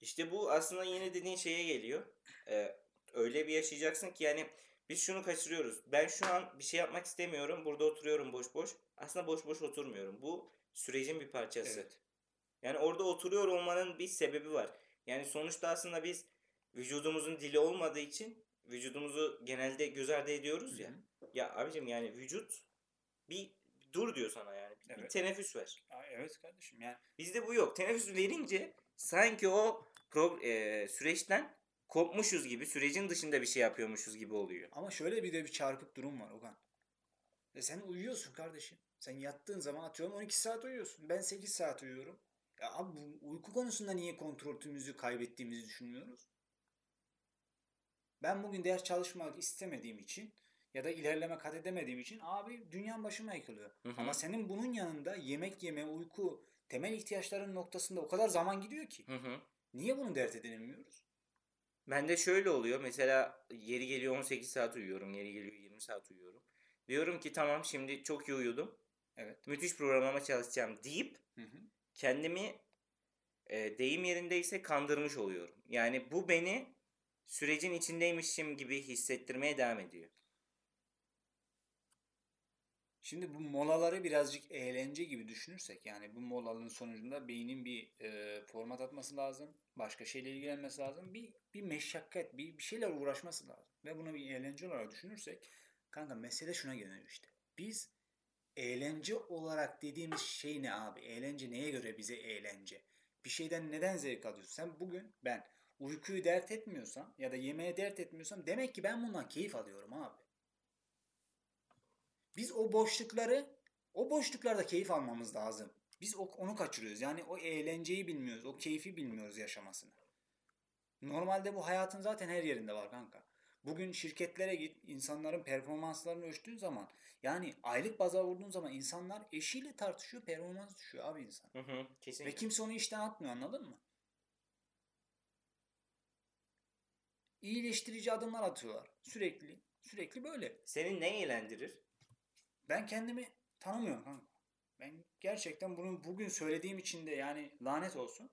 İşte bu aslında yine dediğin şeye geliyor. Ee, öyle bir yaşayacaksın ki yani biz şunu kaçırıyoruz. Ben şu an bir şey yapmak istemiyorum. Burada oturuyorum boş boş. Aslında boş boş oturmuyorum. Bu sürecin bir parçası. Evet. Yani orada oturuyor olmanın bir sebebi var. Yani sonuçta aslında biz vücudumuzun dili olmadığı için vücudumuzu genelde göz ardı ediyoruz ya. Ya abicim yani vücut bir dur diyor sana yani. Bir Evet. teneffüs ver. Aa, evet kardeşim yani Bizde bu yok. Teneffüs verince sanki o pro, e, süreçten kopmuşuz gibi, sürecin dışında bir şey yapıyormuşuz gibi oluyor. ama şöyle bir de bir çarpık durum var Okan. E sen uyuyorsun kardeşim. Sen yattığın zaman atıyorum 12 saat uyuyorsun. Ben 8 saat uyuyorum. Ya abi bu uyku konusunda niye kontrolümüzü kaybettiğimizi düşünüyoruz? Ben bugün ders çalışmak istemediğim için ya da ilerleme kat edemediğim için abi dünyam başıma yıkılıyor. Hı hı. Ama senin bunun yanında yemek yeme, uyku, temel ihtiyaçların noktasında o kadar zaman gidiyor ki. Hı hı. Niye bunu dert edinemiyoruz? Bende şöyle oluyor. Mesela yeri geliyor 18 saat uyuyorum. Yeri geliyor 20 saat uyuyorum. Diyorum ki tamam şimdi çok iyi uyudum. Evet. Müthiş programlama çalışacağım deyip Hı hı. kendimi e, deyim yerindeyse kandırmış oluyorum. Yani bu beni sürecin içindeymişim gibi hissettirmeye devam ediyor. Şimdi bu molaları birazcık eğlence gibi düşünürsek yani bu molaların sonucunda beynin bir e, format atması lazım. Başka şeyle ilgilenmesi lazım. Bir, bir meşakkat, bir, bir şeyler uğraşması lazım. Ve bunu bir eğlence olarak düşünürsek kanka mesele şuna geliyor işte. Biz eğlence olarak dediğimiz şey ne abi? Eğlence neye göre bize eğlence? Bir şeyden neden zevk alıyorsun? Sen bugün ben uykuyu dert etmiyorsam ya da yemeğe dert etmiyorsam demek ki ben bundan keyif alıyorum abi. Biz o boşlukları, o boşluklarda keyif almamız lazım. Biz onu kaçırıyoruz. Yani o eğlenceyi bilmiyoruz, o keyfi bilmiyoruz yaşamasını. Normalde bu hayatın zaten her yerinde var kanka. Bugün şirketlere git, insanların performanslarını ölçtüğün zaman, yani aylık baza vurduğun zaman insanlar eşiyle tartışıyor, performans düşüyor abi insan. Hı hı, kesinlikle. Ve kimse onu işten atmıyor anladın mı? İyileştirici adımlar atıyorlar. Sürekli, sürekli böyle. Seni ne eğlendirir? Ben kendimi tanımıyorum kanka. Ben gerçekten bunu bugün söylediğim için de yani lanet olsun.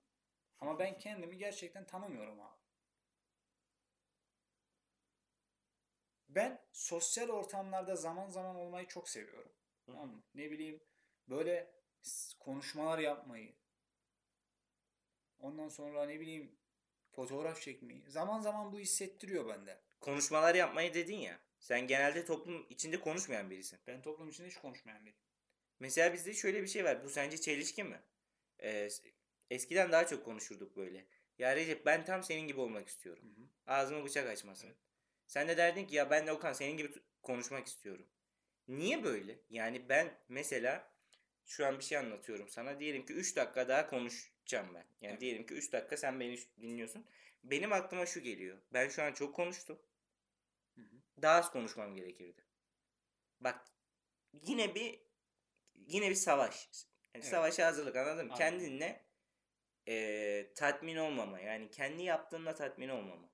Ama ben kendimi gerçekten tanımıyorum abi. Ben sosyal ortamlarda zaman zaman olmayı çok seviyorum. Tamam mı? Ne bileyim böyle konuşmalar yapmayı. Ondan sonra ne bileyim fotoğraf çekmeyi. Zaman zaman bu hissettiriyor bende. Konuşmalar yapmayı dedin ya. Sen genelde toplum içinde konuşmayan birisin. Ben toplum içinde hiç konuşmayan biriyim. Mesela bizde şöyle bir şey var. Bu sence çelişki mi? Ee, eskiden daha çok konuşurduk böyle. Ya Recep ben tam senin gibi olmak istiyorum. Hı hı. Ağzımı bıçak açmasın. Evet. Sen de derdin ki ya ben de Okan senin gibi konuşmak istiyorum. Niye böyle? Yani ben mesela şu an bir şey anlatıyorum sana. Diyelim ki 3 dakika daha konuşacağım ben. Yani Evet. diyelim ki 3 dakika sen beni dinliyorsun. Benim aklıma şu geliyor. Ben şu an çok konuştum. Daha az konuşmam gerekirdi. Bak yine bir yine bir savaş. Yani Evet. Savaşa hazırlık anladın mı? Anladım. Kendinle e, tatmin olmama. Yani kendi yaptığınla tatmin olmama.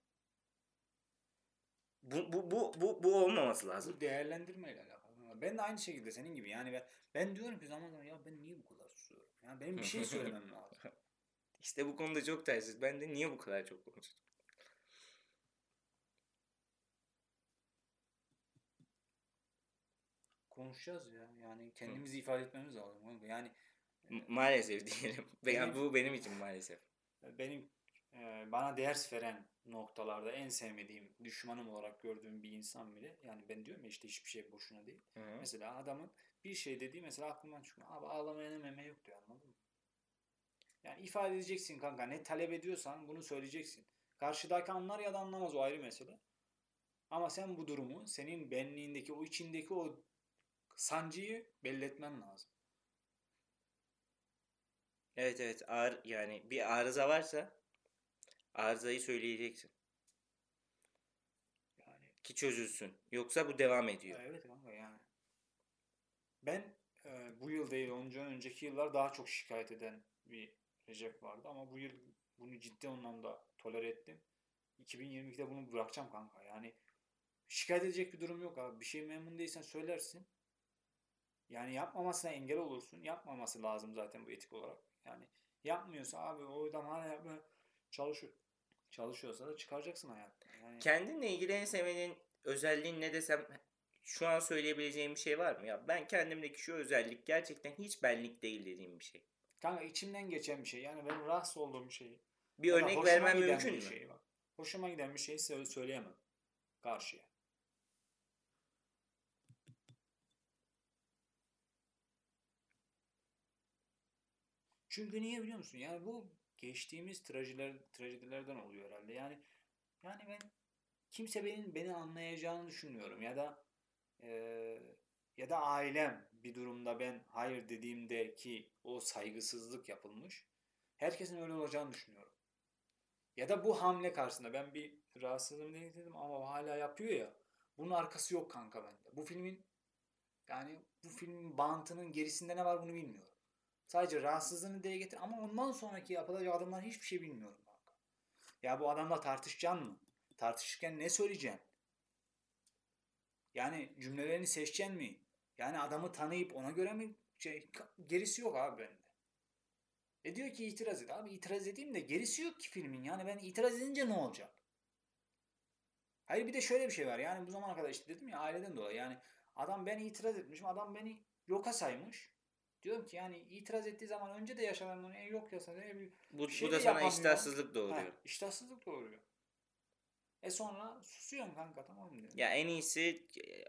Bu, bu, bu, bu, bu olmaması lazım. Bu değerlendirmeyle alakalı. Ben de aynı şekilde senin gibi yani ben, ben diyorum ki zaman zaman ya ben niye bu kadar susuyorum? Yani benim bir şey [LAUGHS] söylemem lazım. İşte bu konuda çok tersiz. Ben de niye bu kadar çok konuşuyorum? Konuşacağız ya. Yani kendimizi ifade etmemiz lazım. Yani maalesef diyelim. [LAUGHS] Yani bu benim için maalesef. benim e, bana ders veren noktalarda en sevmediğim, düşmanım olarak gördüğüm bir insan bile yani ben diyorum ya işte hiçbir şey boşuna değil. Hı hı. Mesela adamın bir şey dediği mesela aklımdan çıkmıyor. Abi ağlamayana meme yok diyor anladın mı? Yani ifade edeceksin kanka. Ne talep ediyorsan bunu söyleyeceksin. Karşıdaki anlar ya da anlamaz o ayrı mesele. Ama sen bu durumu senin benliğindeki o içindeki o sancıyı belli etmen lazım. Evet evet ağır yani bir arıza varsa arızayı söyleyeceksin Yani ki çözülsün. Yoksa bu devam ediyor. evet kanka yani. Ben e, bu yıl değil onca önceki yıllar daha çok şikayet eden bir Recep vardı ama bu yıl bunu ciddi anlamda tolere ettim. 2022'de bunu bırakacağım kanka. Yani şikayet edecek bir durum yok abi. Bir şey memnun değilsen söylersin. Yani yapmamasına engel olursun. Yapmaması lazım zaten bu etik olarak. Yani yapmıyorsa abi o adam hala yapmaya çalışıyor. Çalışıyorsa da çıkaracaksın hayattan. Yani Kendinle ilgili en sevmediğin özelliğin ne desem şu an söyleyebileceğim bir şey var mı? Ya ben kendimdeki şu özellik gerçekten hiç benlik değil dediğim bir şey. kanka içimden geçen bir şey. Yani benim rahatsız olduğum bir şey. Bir Ya örnek vermem mümkün bir mü? Şey bak. Hoşuma giden bir şeyi sö- söyleyemem karşıya. Çünkü niye biliyor musun? Yani bu geçtiğimiz trajediler, trajedilerden oluyor herhalde. Yani yani ben kimse benim beni anlayacağını düşünmüyorum ya da eee, ya da ailem bir durumda ben hayır dediğimde ki o saygısızlık yapılmış. Herkesin öyle olacağını düşünüyorum. Ya da bu hamle karşısında ben bir rahatsızlığımı getirdim ama hala yapıyor ya. Bunun arkası yok kanka bende. Bu filmin yani bu filmin bantının gerisinde ne var bunu bilmiyorum. Sadece rahatsızlığını dile getir ama ondan sonraki yapılacak adımlar hiçbir şey bilmiyorum kanka. Ya bu adamla tartışacaksın mı? Tartışırken ne söyleyeceksin? Yani cümlelerini seçeceksin mi? Yani adamı tanıyıp ona göre mi? Şey, gerisi yok abi bende. E diyor ki itiraz et. Abi itiraz edeyim de gerisi yok ki filmin. Yani ben itiraz edince ne olacak? Hayır bir de şöyle bir şey var. Yani bu zamana kadar işte dedim ya aileden dolayı. Yani adam ben itiraz etmişim. Adam beni yoka saymış. Diyorum ki yani itiraz ettiği zaman önce de yaşananları e, yok yasa e, bir Bu, şey bu da sana iştahsızlık doğuruyor. Ha, iştahsızlık doğuruyor. E sonra susuyorsun kanka tamam mı? Ya en iyisi e,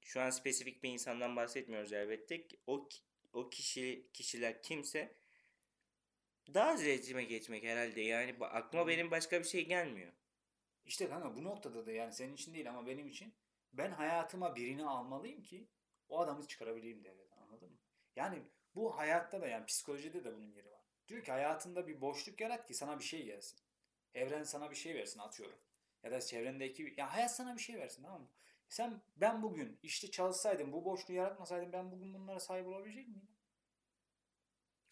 şu an spesifik bir insandan bahsetmiyoruz elbette. O o kişi kişiler kimse daha az iletişime geçmek herhalde. Yani aklıma benim başka bir şey gelmiyor. İşte kanka bu noktada da yani senin için değil ama benim için ben hayatıma birini almalıyım ki o adamı çıkarabileyim devreden anladın mı? Yani bu hayatta da yani psikolojide de bunun yeri var. Diyor ki hayatında bir boşluk yarat ki sana bir şey gelsin. Evren sana bir şey versin atıyorum. Ya da çevrendeki ya hayat sana bir şey versin tamam mı? Sen ben bugün işte çalışsaydım bu boşluğu yaratmasaydım ben bugün bunlara sahip olabilecek miydim?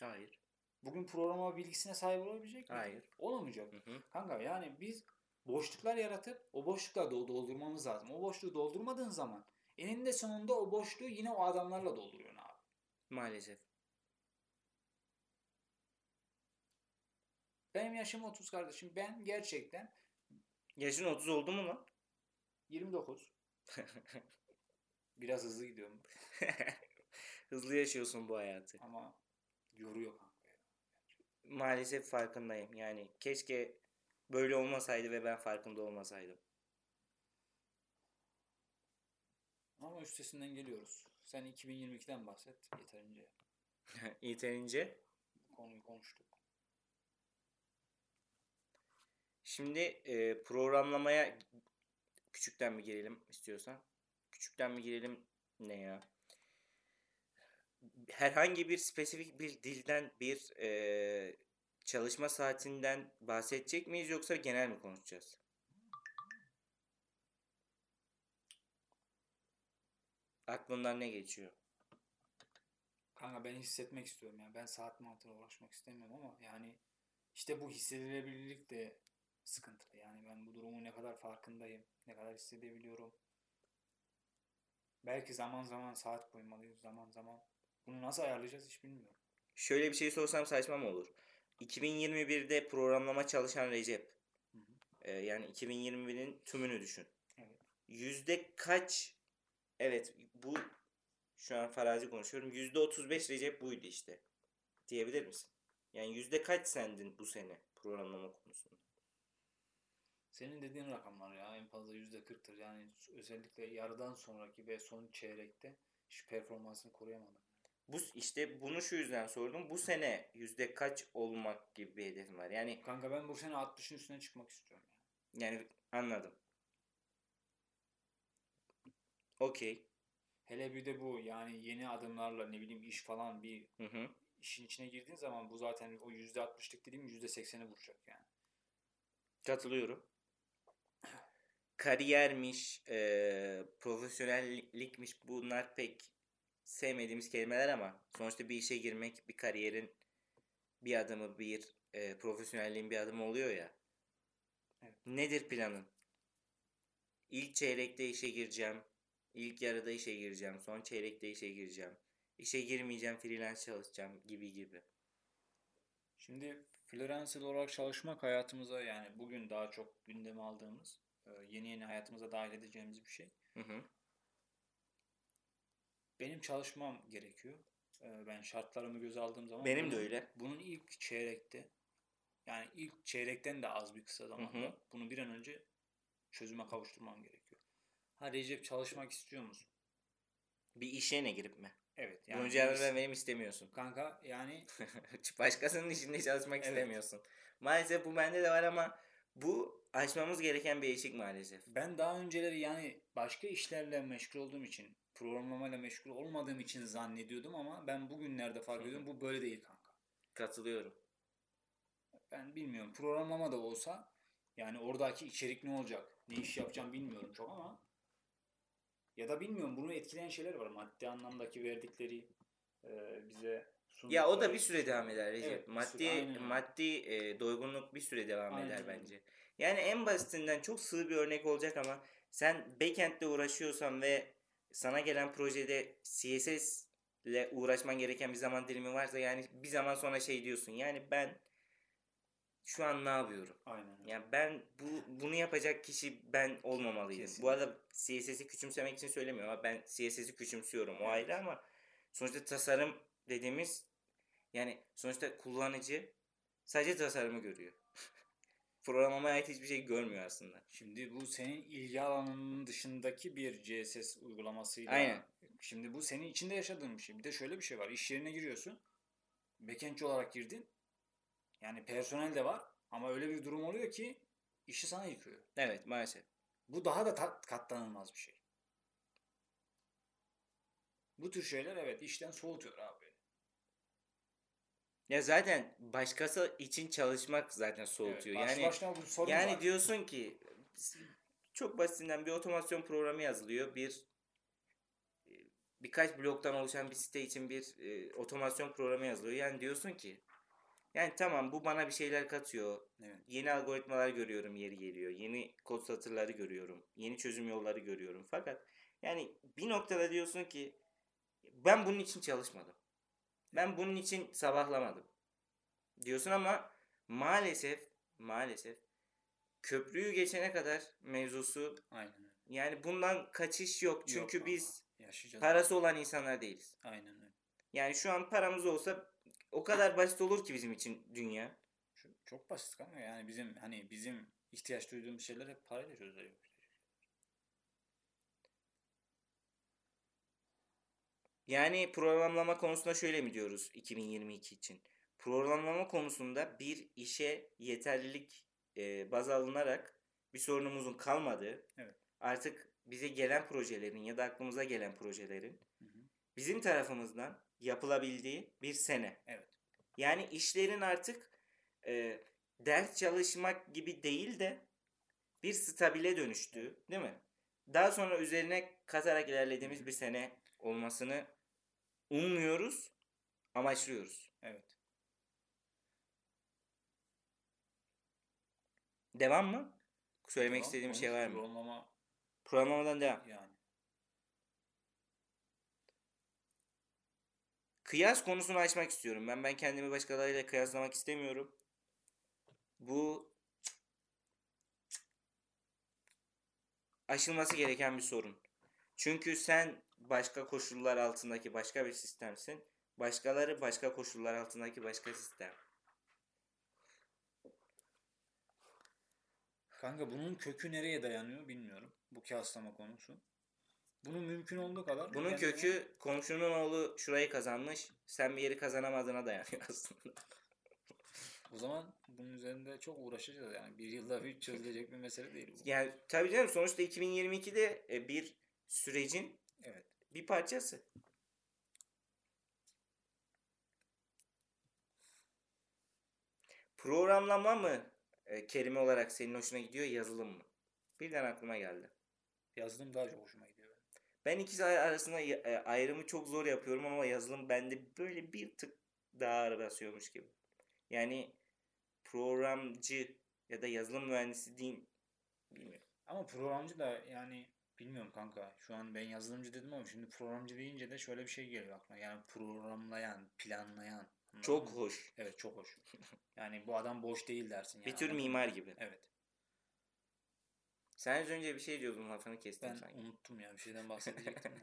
Hayır. Bugün programa bilgisine sahip olabilecek miydim? Hayır. Olamayacak. Hı hı. Kanka yani biz boşluklar yaratıp o boşlukları do- doldurmamız lazım. O boşluğu doldurmadığın zaman eninde sonunda o boşluğu yine o adamlarla dolduruyorsun abi. Maalesef. Benim yaşım 30 kardeşim. Ben gerçekten Yaşın 30 oldu mu lan? 29. [LAUGHS] Biraz hızlı gidiyorum [LAUGHS] Hızlı yaşıyorsun bu hayatı. ama yoruyor kanka. ya. Maalesef farkındayım. Yani keşke böyle olmasaydı ve ben farkında olmasaydım. Ama üstesinden geliyoruz. Sen 2022'den bahset. Yeterince [LAUGHS] Yeterince. bu konuyu konuştuk. Şimdi e, programlamaya küçükten mi girelim istiyorsan? Küçükten mi girelim ne ya? Herhangi bir spesifik bir dilden bir e, çalışma saatinden bahsedecek miyiz yoksa genel mi konuşacağız? Aklından ne geçiyor? Kanka ben hissetmek istiyorum yani. Ben saat mantığına uğraşmak istemiyorum ama yani işte bu hissedilebilirlik de sıkıntılı. Yani ben bu durumun ne kadar farkındayım, ne kadar hissedebiliyorum. Belki zaman zaman saat koymalıyız, zaman zaman. Bunu nasıl ayarlayacağız hiç bilmiyorum. Şöyle bir şey sorsam saçma mı olur? 2021'de programlama çalışan Recep. Hı hı. Ee, yani 2021'in tümünü düşün. Evet. Yüzde kaç evet bu şu an farazi konuşuyorum. Yüzde 35 Recep buydu işte. Diyebilir misin? Yani yüzde kaç sendin bu sene programlama konusunda? Senin dediğin rakamlar ya en fazla yüzde kırktır. Yani özellikle yarıdan sonraki ve son çeyrekte hiç performansını koruyamadım. Bu işte bunu şu yüzden sordum. Bu sene yüzde kaç olmak gibi bir hedefim var. Yani Kanka ben bu sene 60'ın üstüne çıkmak istiyorum ya. yani anladım. Okey. Hele bir de bu yani yeni adımlarla ne bileyim iş falan bir Hı hı. işin içine girdiğin zaman bu zaten o yüzde 60'lık dediğim yüzde 80'e vuracak yani. Katılıyorum. Kariyermiş, eee, profesyonellikmiş bunlar pek sevmediğimiz kelimeler ama sonuçta bir işe girmek bir kariyerin bir adımı, bir eee, profesyonelliğin bir adımı oluyor ya. Evet. Nedir planın? İlk çeyrekte işe gireceğim. İlk yarıda işe gireceğim. Son çeyrekte işe gireceğim. İşe girmeyeceğim, freelance çalışacağım gibi gibi. Şimdi freelancer olarak çalışmak hayatımıza yani bugün daha çok gündeme aldığımız e, yeni yeni hayatımıza dahil edeceğimiz bir şey. Hı hı. Benim çalışmam gerekiyor. E, Ben şartlarımı göze aldığım zaman Benim de bunun- öyle. Bunun ilk çeyrekte yani ilk çeyrekten de az bir kısa zamanda hı. bunu bir an önce çözüme kavuşturmam gerekiyor. Ha Recep çalışmak istiyor musun? Bir işe ne girip mi? Evet. Bir cevabını iş- vermemi istemiyorsun. Kanka yani [LAUGHS] Başkasının işinde çalışmak Evet. istemiyorsun. Maalesef bu bende de var ama bu aşmamız gereken bir eşik maalesef. ben daha önceleri yani başka işlerle meşgul olduğum için programlamayla meşgul olmadığım için zannediyordum ama ben bugünlerde fark ediyorum bu böyle değil kanka. Katılıyorum. Ben bilmiyorum programlama da olsa yani oradaki içerik ne olacak? Ne iş yapacağım bilmiyorum çok ama ya da bilmiyorum bunu etkileyen şeyler var. Maddi anlamdaki verdikleri e, bize sundukları. Ya o da bir süre devam eder Recep. Evet, maddi aynen maddi e, doygunluk bir süre devam Aynen eder bence. Yani en basitinden çok sığ bir örnek olacak ama sen backend'le uğraşıyorsan ve sana gelen projede CSS ile uğraşman gereken bir zaman dilimi varsa yani bir zaman sonra şey diyorsun. Yani ben şu an ne yapıyorum? Aynen. Yani ben bu bunu yapacak kişi ben olmamalıydım. Bu Kesinlikle. arada CSS'i küçümsemek için söylemiyorum ama ben CSS'i küçümsüyorum. O Evet. ayrı ama sonuçta tasarım dediğimiz yani sonuçta kullanıcı sadece tasarımı görüyor. [LAUGHS] Programlamaya ait hiçbir şey görmüyor aslında. Şimdi bu senin ilgi alanının dışındaki bir CSS uygulamasıyla. Aynen. Şimdi bu senin içinde yaşadığın bir şey. Bir de şöyle bir şey var. İş yerine giriyorsun. Backendçi olarak girdin. Yani personel de var. Ama öyle bir durum oluyor ki işi sana yıkıyor. Evet maalesef. Bu daha da ta- katlanılmaz bir şey. Bu tür şeyler evet işten soğutuyor abi. Ya zaten başkası için çalışmak zaten soğutuyor. Evet, başlı yani başına bu sorun Yani var. diyorsun ki çok basitinden bir otomasyon programı yazılıyor. Bir e, birkaç bloktan oluşan bir site için bir e, otomasyon programı yazılıyor. Yani diyorsun ki yani tamam bu bana bir şeyler katıyor. Evet. Yeni algoritmalar görüyorum yeri geliyor. Yeni kod satırları görüyorum. Yeni çözüm yolları görüyorum. Fakat yani bir noktada diyorsun ki ben bunun için çalışmadım. Ben bunun için sabahlamadım. Diyorsun ama maalesef maalesef köprüyü geçene kadar mevzusu Aynen yani bundan kaçış yok. Çünkü Yok biz yaşayacağız. parası olan insanlar değiliz. Aynen öyle. Yani şu an paramız olsa o kadar basit olur ki bizim için dünya. Çok, basit ama yani bizim hani bizim ihtiyaç duyduğumuz şeyler hep parayla çözülüyor. Yani programlama konusunda şöyle mi diyoruz 2022 için? Programlama konusunda bir işe yeterlilik e, baz alınarak bir sorunumuzun kalmadığı, Evet. artık bize gelen projelerin ya da aklımıza gelen projelerin Hı hı. bizim tarafımızdan yapılabildiği bir sene. Evet. Yani işlerin artık e, ders çalışmak gibi değil de bir stabile dönüştüğü, değil mi? Daha sonra üzerine katarak ilerlediğimiz bir sene olmasını ummuyoruz Amaçlıyoruz. Evet. Devam mı? Söylemek Tamam, istediğim şey var mı? Programlama Programlamadan devam. yani. Kıyas konusunu açmak istiyorum. Ben ben kendimi başkalarıyla kıyaslamak istemiyorum. Bu aşılması gereken bir sorun. Çünkü sen başka koşullar altındaki başka bir sistemsin. Başkaları başka koşullar altındaki başka sistem. Kanka bunun kökü nereye dayanıyor bilmiyorum. Bu kıyaslama konusu. Bunun mümkün olduğu kadar. Bunun kendine- kökü komşunun oğlu şurayı kazanmış. Sen bir yeri kazanamadığına dayanıyor [LAUGHS] aslında. O zaman bunun üzerinde çok uğraşacağız yani. Bir yılda bir çözülecek bir mesele değil bu. Yani tabii canım sonuçta 2022'de e, bir sürecin Evet. bir parçası. Programlama mı e, kelime olarak senin hoşuna gidiyor yazılım mı? Birden aklıma geldi. Yazılım daha çok hoşuma gidiyor. Ben ikisi arasında e, ayrımı çok zor yapıyorum ama yazılım bende böyle bir tık daha ağır basıyormuş gibi. Yani programcı ya da yazılım mühendisi değil bilmiyorum. Ama programcı da yani bilmiyorum kanka. Şu an ben yazılımcı dedim ama şimdi programcı deyince de şöyle bir şey geliyor aklıma. Yani programlayan, planlayan. Çok mı? hoş. Evet çok hoş. Yani bu adam boş değil dersin. Yani, Bir tür mimar gibi. Evet. Sen az önce bir şey diyordun lafını kestim Ben sanki. unuttum ya bir şeyden bahsedecektim. [LAUGHS]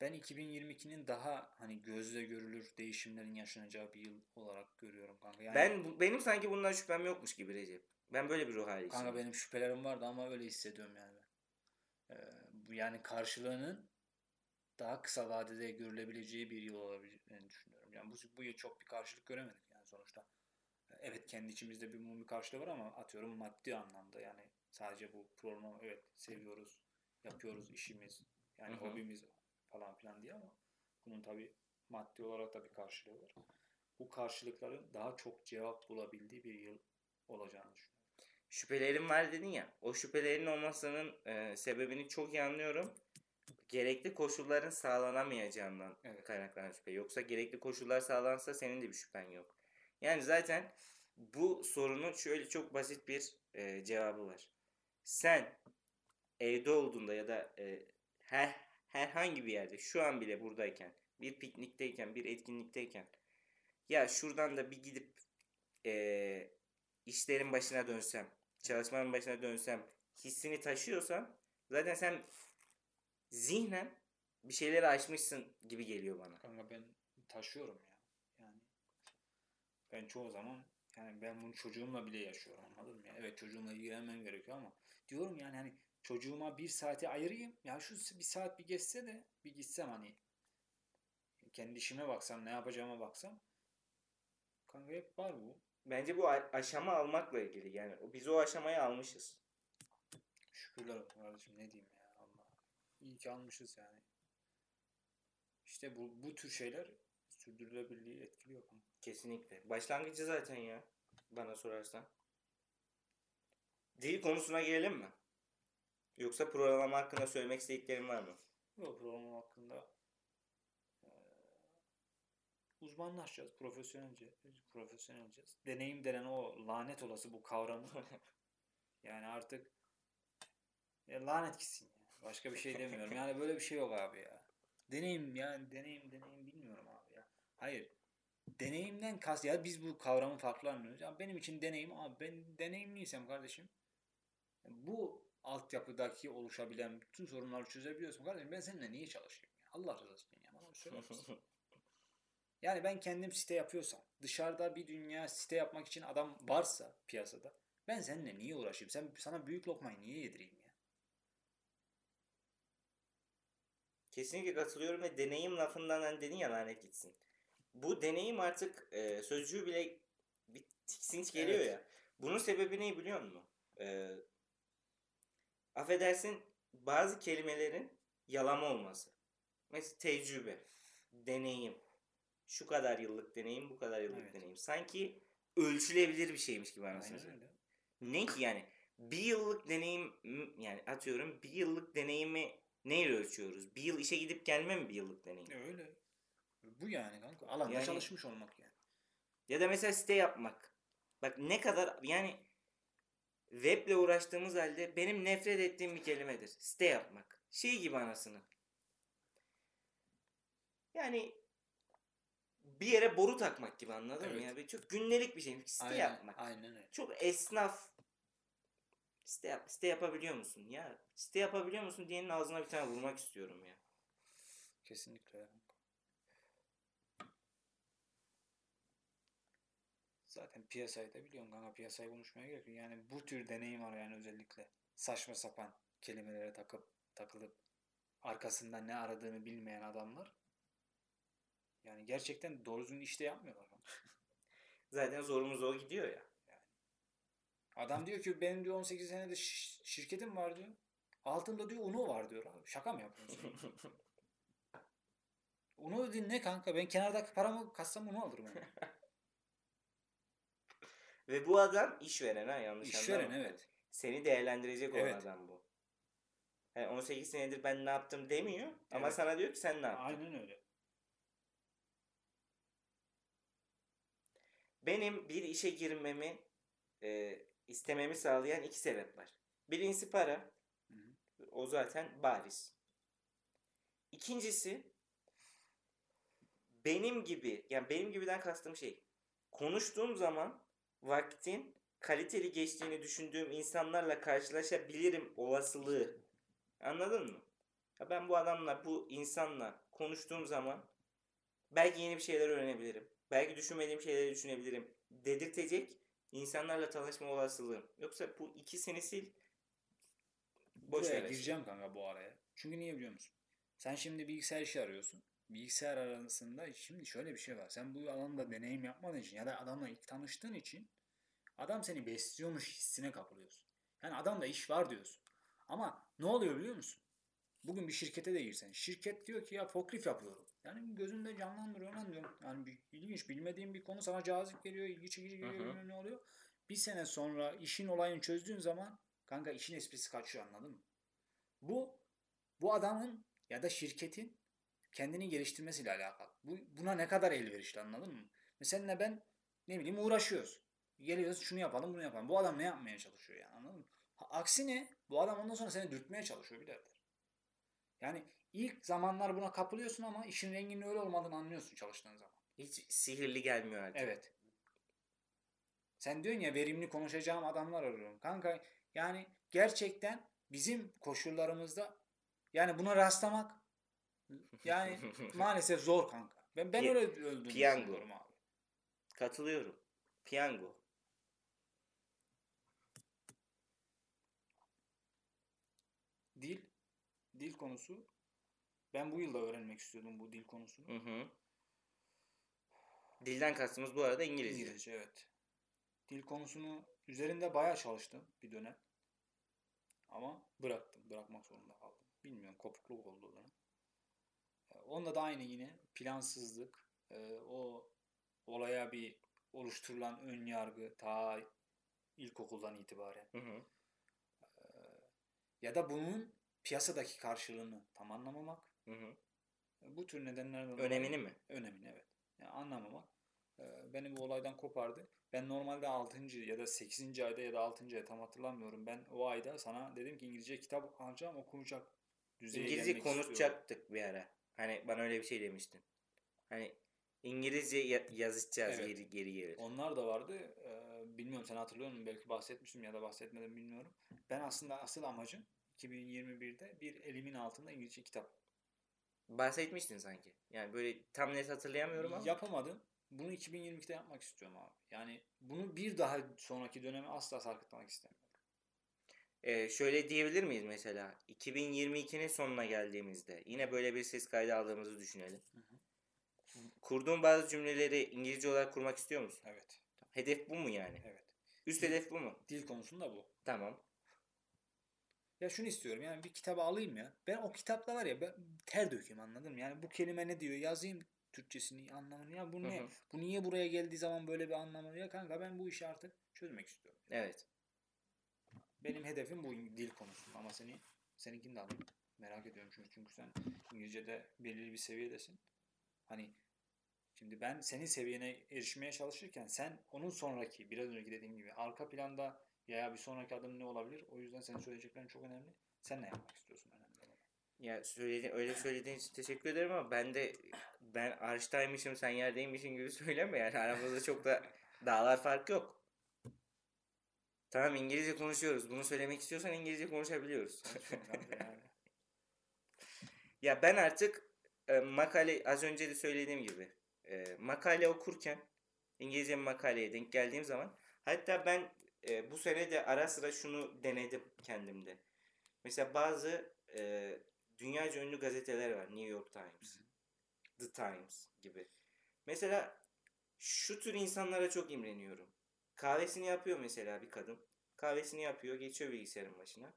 Ben 2022'nin daha hani gözle görülür değişimlerin yaşanacağı bir yıl olarak görüyorum kanka. Yani Ben benim sanki bundan şüphem yokmuş gibi Recep. Ben böyle bir ruh hali kanka benim şüphelerim vardı ama öyle hissediyorum yani. Ee, yani karşılığının daha kısa vadede görülebileceği bir yıl olabileceğini düşünüyorum. Yani bu, bu yıl çok bir karşılık göremedik sonuçta. Evet kendi içimizde bir bunun bir karşılığı var ama atıyorum maddi anlamda yani sadece bu programı evet seviyoruz, yapıyoruz işimiz yani Hı hı. hobimiz falan filan diye ama bunun tabi maddi olarak da bir karşılığı var. Bu karşılıkların daha çok cevap bulabildiği bir yıl olacağını düşünüyorum. Şüphelerim var dedin ya. O şüphelerin olmasının e, sebebini çok iyi anlıyorum. Gerekli koşulların sağlanamayacağından Evet. kaynaklanan şüphe. Yoksa gerekli koşullar sağlansa senin de bir şüphen yok. Yani zaten bu sorunun şöyle çok basit bir e, cevabı var. Sen evde olduğunda ya da e, her herhangi bir yerde şu an bile buradayken bir piknikteyken bir etkinlikteyken ya şuradan da bir gidip e, işlerin başına dönsem çalışmanın başına dönsem hissini taşıyorsan zaten sen zihnen bir şeyleri aşmışsın gibi geliyor bana. Kanka ben taşıyorum ben çoğu zaman yani ben bunu çocuğumla bile yaşıyorum anladın mı? ya? Evet çocuğumla ilgilenmem gerekiyor ama diyorum yani hani çocuğuma bir saati ayırayım. Ya şu bir saat bir geçse de bir gitsem hani kendi işime baksam ne yapacağıma baksam kanka hep var bu. Bence bu aşama almakla ilgili. Yani biz o aşamayı almışız. Şükürler olsun kardeşim ne diyeyim ya Allah. İyi ki almışız yani. İşte bu, bu tür şeyler sürdürülebilirliği etkiliyor kanka. Kesinlikle. Başlangıcı zaten ya. Bana sorarsan. Dil konusuna gelelim mi? Yoksa programlama hakkında söylemek istediklerin var mı? Bu program hakkında uzmanlaşacağız, profesyonelce, profesyonelce. Deneyim denen o lanet olası bu kavramı [LAUGHS] yani artık ya lanet gitsin ya. Başka bir şey demiyorum. Yani böyle bir şey yok abi ya. Deneyim yani deneyim deneyim bilmiyorum abi ya. Hayır. Deneyimden kas ya biz bu kavramı farklı anlıyoruz. Ya benim için deneyim abi ben deneyimliysem kardeşim bu altyapıdaki oluşabilen bütün sorunları çözebiliyorsun kardeşim ben seninle niye çalışayım ya? Allah rızası için ya bana bir söyler misin? [LAUGHS] Yani ben kendim site yapıyorsam dışarıda bir dünya site yapmak için adam varsa piyasada ben seninle niye uğraşayım? Sen sana büyük lokmayı niye yedireyim ya? Kesinlikle katılıyorum ve deneyim lafından hani dedin ya lanet gitsin. Bu deneyim artık e, sözcüğü bile bir tiksinç geliyor Evet. ya. Bunun sebebi ne biliyor musun? E, affedersin bazı kelimelerin yalama olması. Mesela tecrübe, deneyim. Şu kadar yıllık deneyim, bu kadar yıllık Evet. deneyim. Sanki ölçülebilir bir şeymiş gibi anasını. Ne ki yani? bir yıllık deneyim yani atıyorum bir yıllık deneyimi neyle ölçüyoruz? Bir yıl işe gidip gelme mi bir yıllık deneyim? Öyle. Bu yani kanka. Alanda Yani- çalışmış olmak yani. Ya da mesela site yapmak. Bak ne kadar yani weble uğraştığımız halde benim nefret ettiğim bir kelimedir. Site yapmak. Şey gibi anasını. Yani bir yere boru takmak gibi anladın mı? Evet. Ya? Böyle çok gündelik bir şey. Site Aynen, yapmak. Aynen öyle. Çok esnaf. Site, yap, site yapabiliyor musun? Ya site yapabiliyor musun diyenin ağzına bir tane vurmak istiyorum ya. Kesinlikle. Zaten piyasayı da biliyorsun kanka piyasayı konuşmaya gerek yok. Yani bu tür deneyim var yani özellikle. Saçma sapan kelimelere takıp takılıp arkasında ne aradığını bilmeyen adamlar yani gerçekten doğru düzgün işte yapmıyorlar. [LAUGHS] Zaten zorumuz o gidiyor ya. Adam diyor ki benim diyor 18 senedir şi- şirketim var diyor. Altında diyor unu var diyor abi. Şaka mı yapıyorsun? [LAUGHS] unu dinle kanka. Ben kenardaki paramı kassam unu alırım. Yani. [LAUGHS] Ve bu adam işveren ha yanlış İşveren anlama. evet. Seni değerlendirecek olan Evet. adam bu. Yani 18 senedir ben ne yaptım demiyor ama Evet. sana diyor ki sen ne yaptın. Aynen öyle. Benim bir işe girmemi e, istememi sağlayan iki sebep var. Birincisi para. Hı. O zaten bariz. İkincisi benim gibi yani benim gibiden kastım şey konuştuğum zaman vaktin kaliteli geçtiğini düşündüğüm insanlarla karşılaşabilirim olasılığı. Anladın mı? Ya ben bu adamla, bu insanla konuştuğum zaman belki yeni bir şeyler öğrenebilirim. Belki düşünmediğim şeyleri düşünebilirim. Dedirtecek insanlarla tanışma olasılığım. Yoksa bu ikisini sil. Boş Buraya gireceğim kanka bu araya. Çünkü niye biliyor musun? Sen şimdi bilgisayar işi arıyorsun. Bilgisayar arasında şimdi şöyle bir şey var. Sen bu alanda deneyim yapmadığın için ya da adamla ilk tanıştığın için adam seni besliyormuş hissine kapılıyorsun. Yani adamda iş var diyorsun. Ama ne oluyor biliyor musun? Bugün bir şirkete de girsen. Şirket diyor ki ya forklift yapıyorum. Yani gözünde canlandırıyor lan diyorum. Yani bir, ilginç bilmediğin bir konu sana cazip geliyor. ilgi çekici geliyor. Hı hı. ne oluyor. Bir sene sonra işin olayını çözdüğün zaman kanka işin esprisi kaçıyor anladın mı? Bu bu adamın ya da şirketin kendini geliştirmesiyle alakalı. Bu, buna ne kadar elverişli anladın mı? Mesela ben ne bileyim uğraşıyoruz. Geliyoruz şunu yapalım bunu yapalım. Bu adam ne yapmaya çalışıyor yani anladın mı? Ha, aksine bu adam ondan sonra seni dürtmeye çalışıyor birader. Yani ilk zamanlar buna kapılıyorsun ama işin renginin öyle olmadığını anlıyorsun çalıştığın zaman. Hiç sihirli gelmiyor artık. Evet. Sen diyorsun ya verimli konuşacağım adamlar arıyorum. Kanka yani gerçekten bizim koşullarımızda yani buna rastlamak yani [LAUGHS] maalesef zor kanka. Ben ben Pi- öyle öldüğünü piyango. düşünüyorum abi. Katılıyorum. Piyango. Dil dil konusu ben bu yılda öğrenmek istiyordum bu dil konusunu. Hı hı. Dilden kastımız bu arada İngilizce. İngilizce evet. Dil konusunu üzerinde bayağı çalıştım bir dönem. Ama bıraktım. Bırakmak zorunda kaldım. Bilmiyorum kopukluk oldu o dönem. Ee, Onda da aynı yine plansızlık, e, o olaya bir oluşturulan ön yargı ta ilkokuldan itibaren Hı hı. ya da bunun piyasadaki karşılığını tam anlamamak. Hı hı. Bu tür nedenlerden dolayı- Önemini mi? Önemini evet. Yani anlamamak e, beni bu olaydan kopardı. Ben normalde 6. ya da 8. ayda ya da 6. ay tam hatırlamıyorum. Ben o ayda sana dedim ki İngilizce kitap alacağım okunacak düzeye İngilizce gelmek istiyorum. konuşacaktık bir ara. Hani bana öyle bir şey demiştin. Hani İngilizce ya- yazışacağız Evet. geri, geri gelir. Onlar da vardı. E, bilmiyorum sen hatırlıyor musun? Belki bahsetmiştim ya da bahsetmedim bilmiyorum. Ben aslında asıl amacım 2021'de bir elimin altında İngilizce kitap. Bahsetmiştin sanki. Yani böyle tam net hatırlayamıyorum ama. Yapamadım. Bunu 2022'de yapmak istiyorum abi. Yani bunu bir daha sonraki döneme asla sarkıtmak istemiyorum. Ee, şöyle diyebilir miyiz mesela? 2022'nin sonuna geldiğimizde yine böyle bir ses kaydı aldığımızı düşünelim. Hı hı. Kurduğun bazı cümleleri İngilizce olarak kurmak istiyor musun? Evet. Hedef bu mu yani? Evet. Üst hedef bu mu? Dil konusunda bu. Tamam. Ya şunu istiyorum yani bir kitabı alayım ya. Ben o kitapta var ya ben ter dökeyim anladın mı? Yani bu kelime ne diyor yazayım Türkçesini anlamını ya bu Hı ne? hı. Bu niye buraya geldiği zaman böyle bir anlamı ya kanka ben bu işi artık çözmek istiyorum. Evet. Benim hedefim bu dil konusunda ama seni seninkini de alayım. Merak ediyorum çünkü çünkü sen İngilizce'de belirli bir seviyedesin. Hani şimdi ben senin seviyene erişmeye çalışırken sen onun sonraki biraz önceki dediğim gibi arka planda ya bir sonraki adım ne olabilir? O yüzden senin söyleyeceklerin çok önemli. Sen ne yapmak istiyorsun önemli olan. Ya söyledi, öyle söylediğin için teşekkür ederim ama ben de ben arştaymışım sen yerdeymişsin gibi [LAUGHS] söyleme yani aramızda çok da dağlar fark yok. Tamam İngilizce konuşuyoruz. Bunu söylemek istiyorsan İngilizce konuşabiliyoruz. [LAUGHS] Yani. ya ben artık e, makale az önce de söylediğim gibi e, makale okurken İngilizce makaleye denk geldiğim zaman hatta ben e, bu sene de ara sıra şunu denedim kendimde. Mesela bazı e, dünyaca ünlü gazeteler var. New York Times, The Times gibi. Mesela şu tür insanlara çok imreniyorum. Kahvesini yapıyor mesela bir kadın. Kahvesini yapıyor, geçiyor bilgisayarın başına.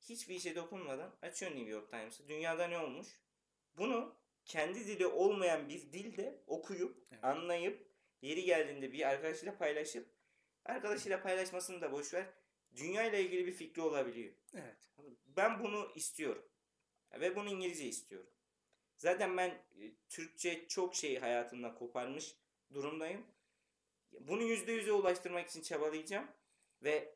Hiçbir işe dokunmadan açıyor New York Times'ı. Dünyada ne olmuş? Bunu kendi dili olmayan bir dilde okuyup, Evet. anlayıp, yeri geldiğinde bir arkadaşıyla paylaşıp, arkadaşıyla paylaşmasını da boş ver. Dünya ile ilgili bir fikri olabiliyor. Evet. Ben bunu istiyorum. Ve bunu İngilizce istiyorum. Zaten ben e, Türkçe çok şeyi hayatımda koparmış durumdayım. Bunu yüzde yüze ulaştırmak için çabalayacağım. Ve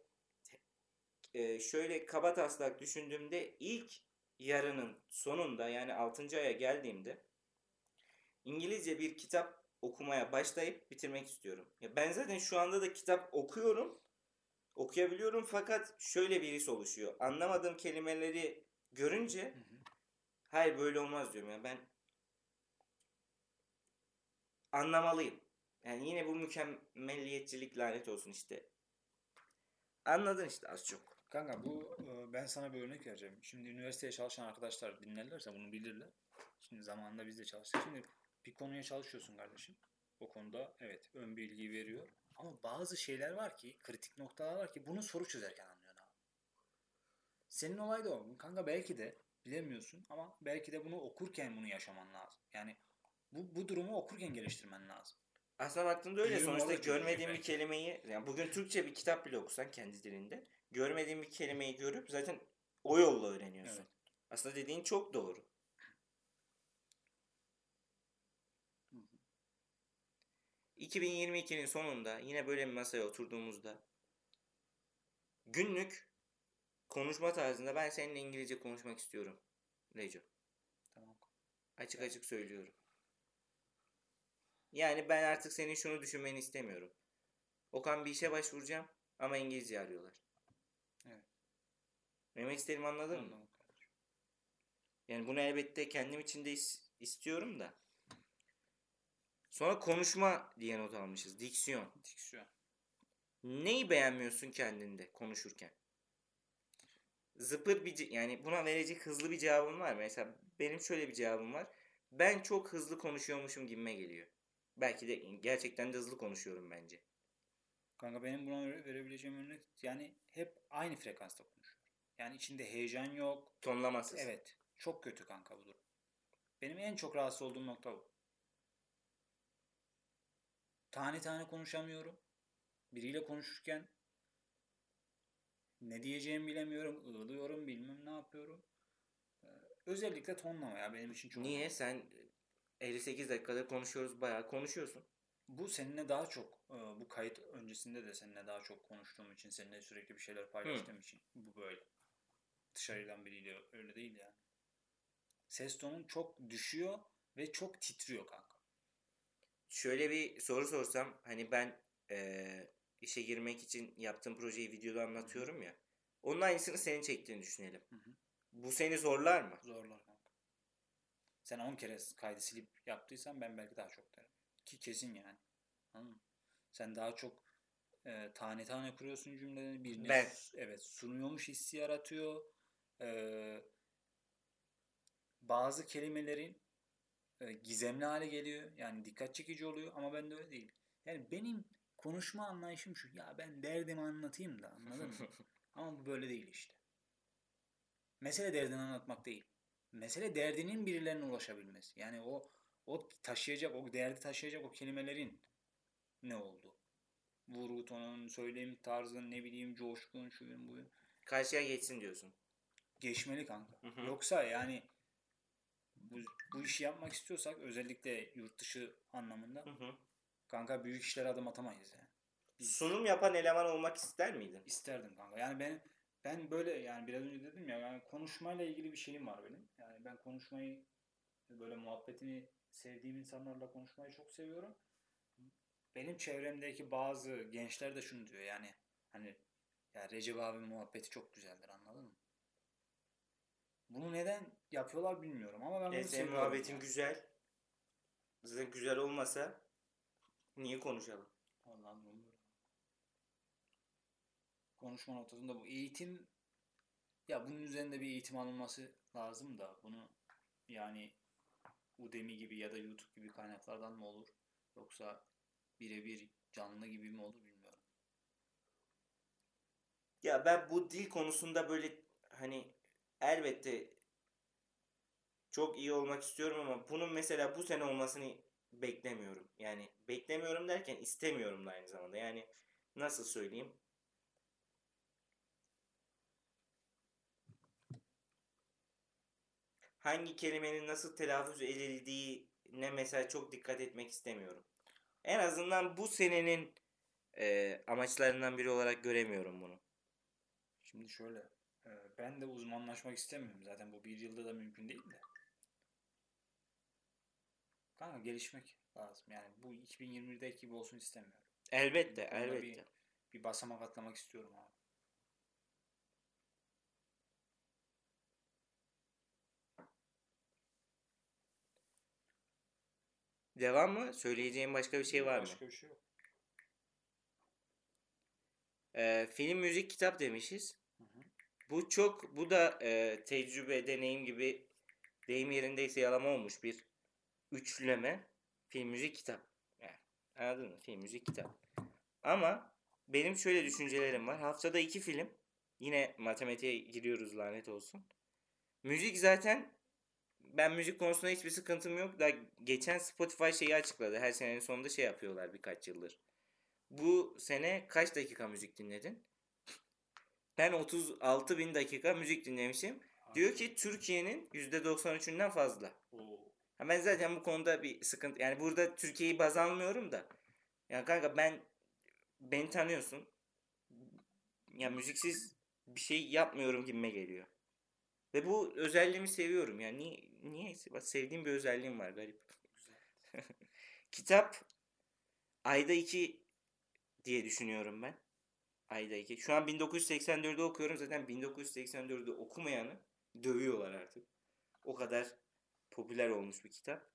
e, şöyle kaba taslak düşündüğümde ilk yarının sonunda yani 6. aya geldiğimde İngilizce bir kitap okumaya başlayıp bitirmek istiyorum. Ya ben zaten şu anda da kitap okuyorum. Okuyabiliyorum fakat şöyle bir his oluşuyor. Anlamadığım kelimeleri görünce Hı hı. hayır böyle olmaz diyorum ya ben anlamalıyım. Yani yine bu mükemmelliyetçilik lanet olsun işte. Anladın işte az çok. Kanka bu e, ben sana bir örnek vereceğim. Şimdi üniversiteye çalışan arkadaşlar dinlerlerse bunu bilirler. Şimdi zamanında biz de çalıştık. Şimdi bir konuya çalışıyorsun kardeşim. O konuda evet ön bilgi veriyor. Ama bazı şeyler var ki kritik noktalar var ki bunu soru çözerken anlıyorsun abi. Senin olay da o. Kanka belki de bilemiyorsun ama belki de bunu okurken bunu yaşaman lazım. Yani bu, bu durumu okurken geliştirmen lazım. Aslında baktığımda öyle. Yürüme Sonuçta görmediğim bir kelimeyi, yani bugün Türkçe bir kitap bile okusan kendi dilinde, görmediğin bir kelimeyi görüp zaten o yolla öğreniyorsun. Evet. Aslında dediğin çok doğru. Hı hı. 2022'nin sonunda yine böyle bir masaya oturduğumuzda günlük konuşma tarzında ben seninle İngilizce konuşmak istiyorum. Reco. Tamam. Açık açık söylüyorum. Yani ben artık senin şunu düşünmeni istemiyorum. Okan bir işe başvuracağım ama İngilizce arıyorlar. Evet. Demek istediğimi anladın mı? Anladım. Yani bunu elbette kendim için de is- istiyorum da. Sonra konuşma diye not almışız. Diksiyon. Diksiyon. Neyi beğenmiyorsun kendinde konuşurken? Zıpır bir yani buna verecek hızlı bir cevabın var mı? Mesela benim şöyle bir cevabım var. Ben çok hızlı konuşuyormuşum gibime geliyor. Belki de gerçekten de hızlı konuşuyorum bence. Kanka benim buna vere- verebileceğim örnek yani hep aynı frekansta konuşuyor. Yani içinde heyecan yok. Tonlamasız. Evet. Çok kötü kanka bu durum. Benim en çok rahatsız olduğum nokta bu. Tane tane konuşamıyorum. Biriyle konuşurken ne diyeceğimi bilemiyorum. ığlıyorum bilmem ne yapıyorum. Ee, özellikle tonlama ya benim için çok Niye? Sen 58 dakikada konuşuyoruz bayağı konuşuyorsun. Bu seninle daha çok e, bu kayıt öncesinde de seninle daha çok konuştuğum için seninle sürekli bir şeyler paylaştığım için bu böyle. Dışarıdan biriyle öyle değil yani. Ses tonun çok düşüyor ve çok titriyor kanka. Şöyle bir soru sorsam hani ben eee, işe girmek için yaptığım projeyi videoda anlatıyorum ya. Onun aynısını senin çektiğini düşünelim. Hı hı. Bu seni zorlar mı? Zorlar. Sen 10 kere kaydı silip yaptıysan ben belki daha çok derim. Ki kesin yani. Anladın mı? Sen daha çok e, tane tane kuruyorsun cümleleri. Birine Ben. evet sunuyormuş hissi yaratıyor. E, bazı kelimelerin e, gizemli hale geliyor. Yani dikkat çekici oluyor ama ben de öyle değil. Yani benim konuşma anlayışım şu. Ya ben derdimi anlatayım da anladın mı? [LAUGHS] Ama bu böyle değil işte. Mesele derdini anlatmak değil. Mesele derdinin birilerine ulaşabilmesi. Yani o o taşıyacak, o derdi taşıyacak o kelimelerin ne oldu? Vurgu tonun, söylem tarzın, ne bileyim coşkun, şuyun buyun. karşıya geçsin diyorsun. Geçmeli kanka. Hı hı. Yoksa yani bu, bu işi yapmak istiyorsak özellikle yurt dışı anlamında Hı hı. kanka büyük işlere adım atamayız yani. Sunum yapan eleman olmak ister miydin? İsterdim kanka. Yani ben ben böyle yani biraz önce dedim ya yani konuşmayla ilgili bir şeyim var benim. Yani ben konuşmayı böyle muhabbetini sevdiğim insanlarla konuşmayı çok seviyorum. Benim çevremdeki bazı gençler de şunu diyor yani hani ya Recep abi muhabbeti çok güzeldir anladın mı? Bunu neden yapıyorlar bilmiyorum ama ben bunu E, senin muhabbetin yani. güzel. Zaten güzel olmasa niye konuşalım? Vallahi. Konuşma noktasında bu eğitim ya bunun üzerinde bir eğitim alınması lazım da bunu yani Udemy gibi ya da YouTube gibi kaynaklardan mı olur yoksa birebir canlı gibi mi olur bilmiyorum. Ya ben bu dil konusunda böyle hani elbette çok iyi olmak istiyorum ama bunun mesela bu sene olmasını beklemiyorum. Yani beklemiyorum derken istemiyorum da aynı zamanda. Yani nasıl söyleyeyim? Hangi kelimenin nasıl telaffuz edildiğine mesela çok dikkat etmek istemiyorum. En azından bu senenin e, amaçlarından biri olarak göremiyorum bunu. Şimdi şöyle e, ben de uzmanlaşmak istemiyorum zaten bu bir yılda da mümkün değil de. Kanka gelişmek lazım yani bu 2020'deki gibi olsun istemiyorum. Elbette, elbette. Bir, bir basamak atlamak istiyorum abi. Devam mı? Söyleyeceğin başka bir şey var mı? Başka bir şey yok. Ee, film, müzik, kitap demişiz. Hı hı. Bu çok, bu da e, tecrübe, deneyim gibi deyim yerindeyse yalama olmuş bir üçleme. Film, müzik, kitap. Yani, anladın mı? Film, müzik, kitap. Ama benim şöyle düşüncelerim var. Haftada iki film. Yine matematiğe giriyoruz lanet olsun. Müzik zaten ben müzik konusunda hiçbir sıkıntım yok. Da geçen Spotify şeyi açıkladı. Her senenin sonunda şey yapıyorlar birkaç yıldır. Bu sene kaç dakika müzik dinledin? Ben 36 bin dakika müzik dinlemişim. Diyor ki Türkiye'nin %93'ünden fazla. Oo. Ben zaten bu konuda bir sıkıntı yani burada Türkiye'yi baz almıyorum da. Ya kanka ben beni tanıyorsun. Ya müziksiz bir şey yapmıyorum gibime geliyor. Ve bu özelliğimi seviyorum. Yani niyeyse bak sevdiğim bir özelliğim var garip. [LAUGHS] Kitap ayda iki diye düşünüyorum ben. Ayda iki. Şu an 1984'ü okuyorum. Zaten 1984'ü okumayanı dövüyorlar artık. O kadar popüler olmuş bir kitap.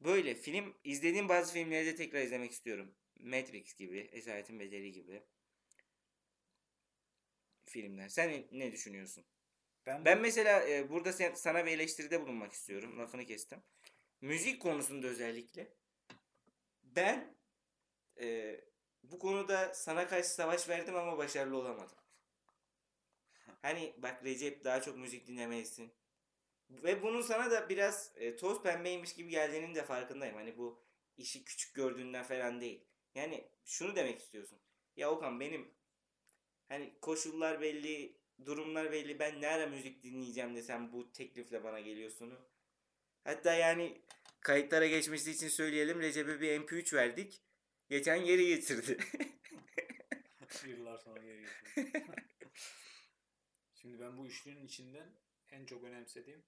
Böyle film izlediğim bazı filmleri de tekrar izlemek istiyorum. Matrix gibi, Esaretin Bedeli gibi filmler. Sen ne düşünüyorsun? Ben, Ben mesela e, burada sen, sana bir eleştiride bulunmak istiyorum. Lafını kestim. Müzik konusunda özellikle ben e, bu konuda sana karşı savaş verdim ama başarılı olamadım. Hani bak Recep daha çok müzik dinlemelisin. Ve bunun sana da biraz e, toz pembeymiş gibi geldiğinin de farkındayım. Hani bu işi küçük gördüğünden falan değil. Yani şunu demek istiyorsun. Ya Okan benim hani koşullar belli, durumlar belli. Ben ne ara müzik dinleyeceğim de sen bu teklifle bana geliyorsun. Hatta yani kayıtlara geçmesi için söyleyelim. Recep'e bir MP3 verdik. Geçen geri getirdi. [LAUGHS] yıllar sonra geri getirdim. [LAUGHS] Şimdi ben bu üçlünün içinden en çok önemsediğim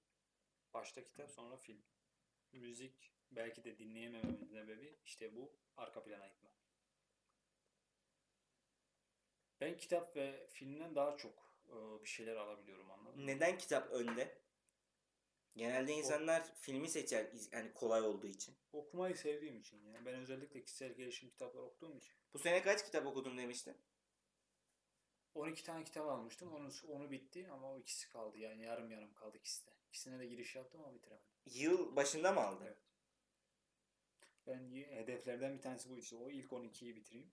başta kitap sonra film. Müzik belki de dinleyemememin sebebi işte bu arka plana itme. Ben kitap ve filmden daha çok bir şeyler alabiliyorum anladın mı? Neden kitap önde? Genelde insanlar filmi seçer yani kolay olduğu için. Okumayı sevdiğim için yani ben özellikle kişisel gelişim kitapları okuduğum için. Bu sene kaç kitap okudun demiştin? 12 tane kitap almıştım. Onu, onu bitti ama o ikisi kaldı. Yani yarım yarım kaldı ikisi de. İkisine de giriş yaptım ama bitiremedim. Yıl başında mı aldın? Evet. Ben hedeflerden bir tanesi bu işte. O ilk 12'yi bitireyim.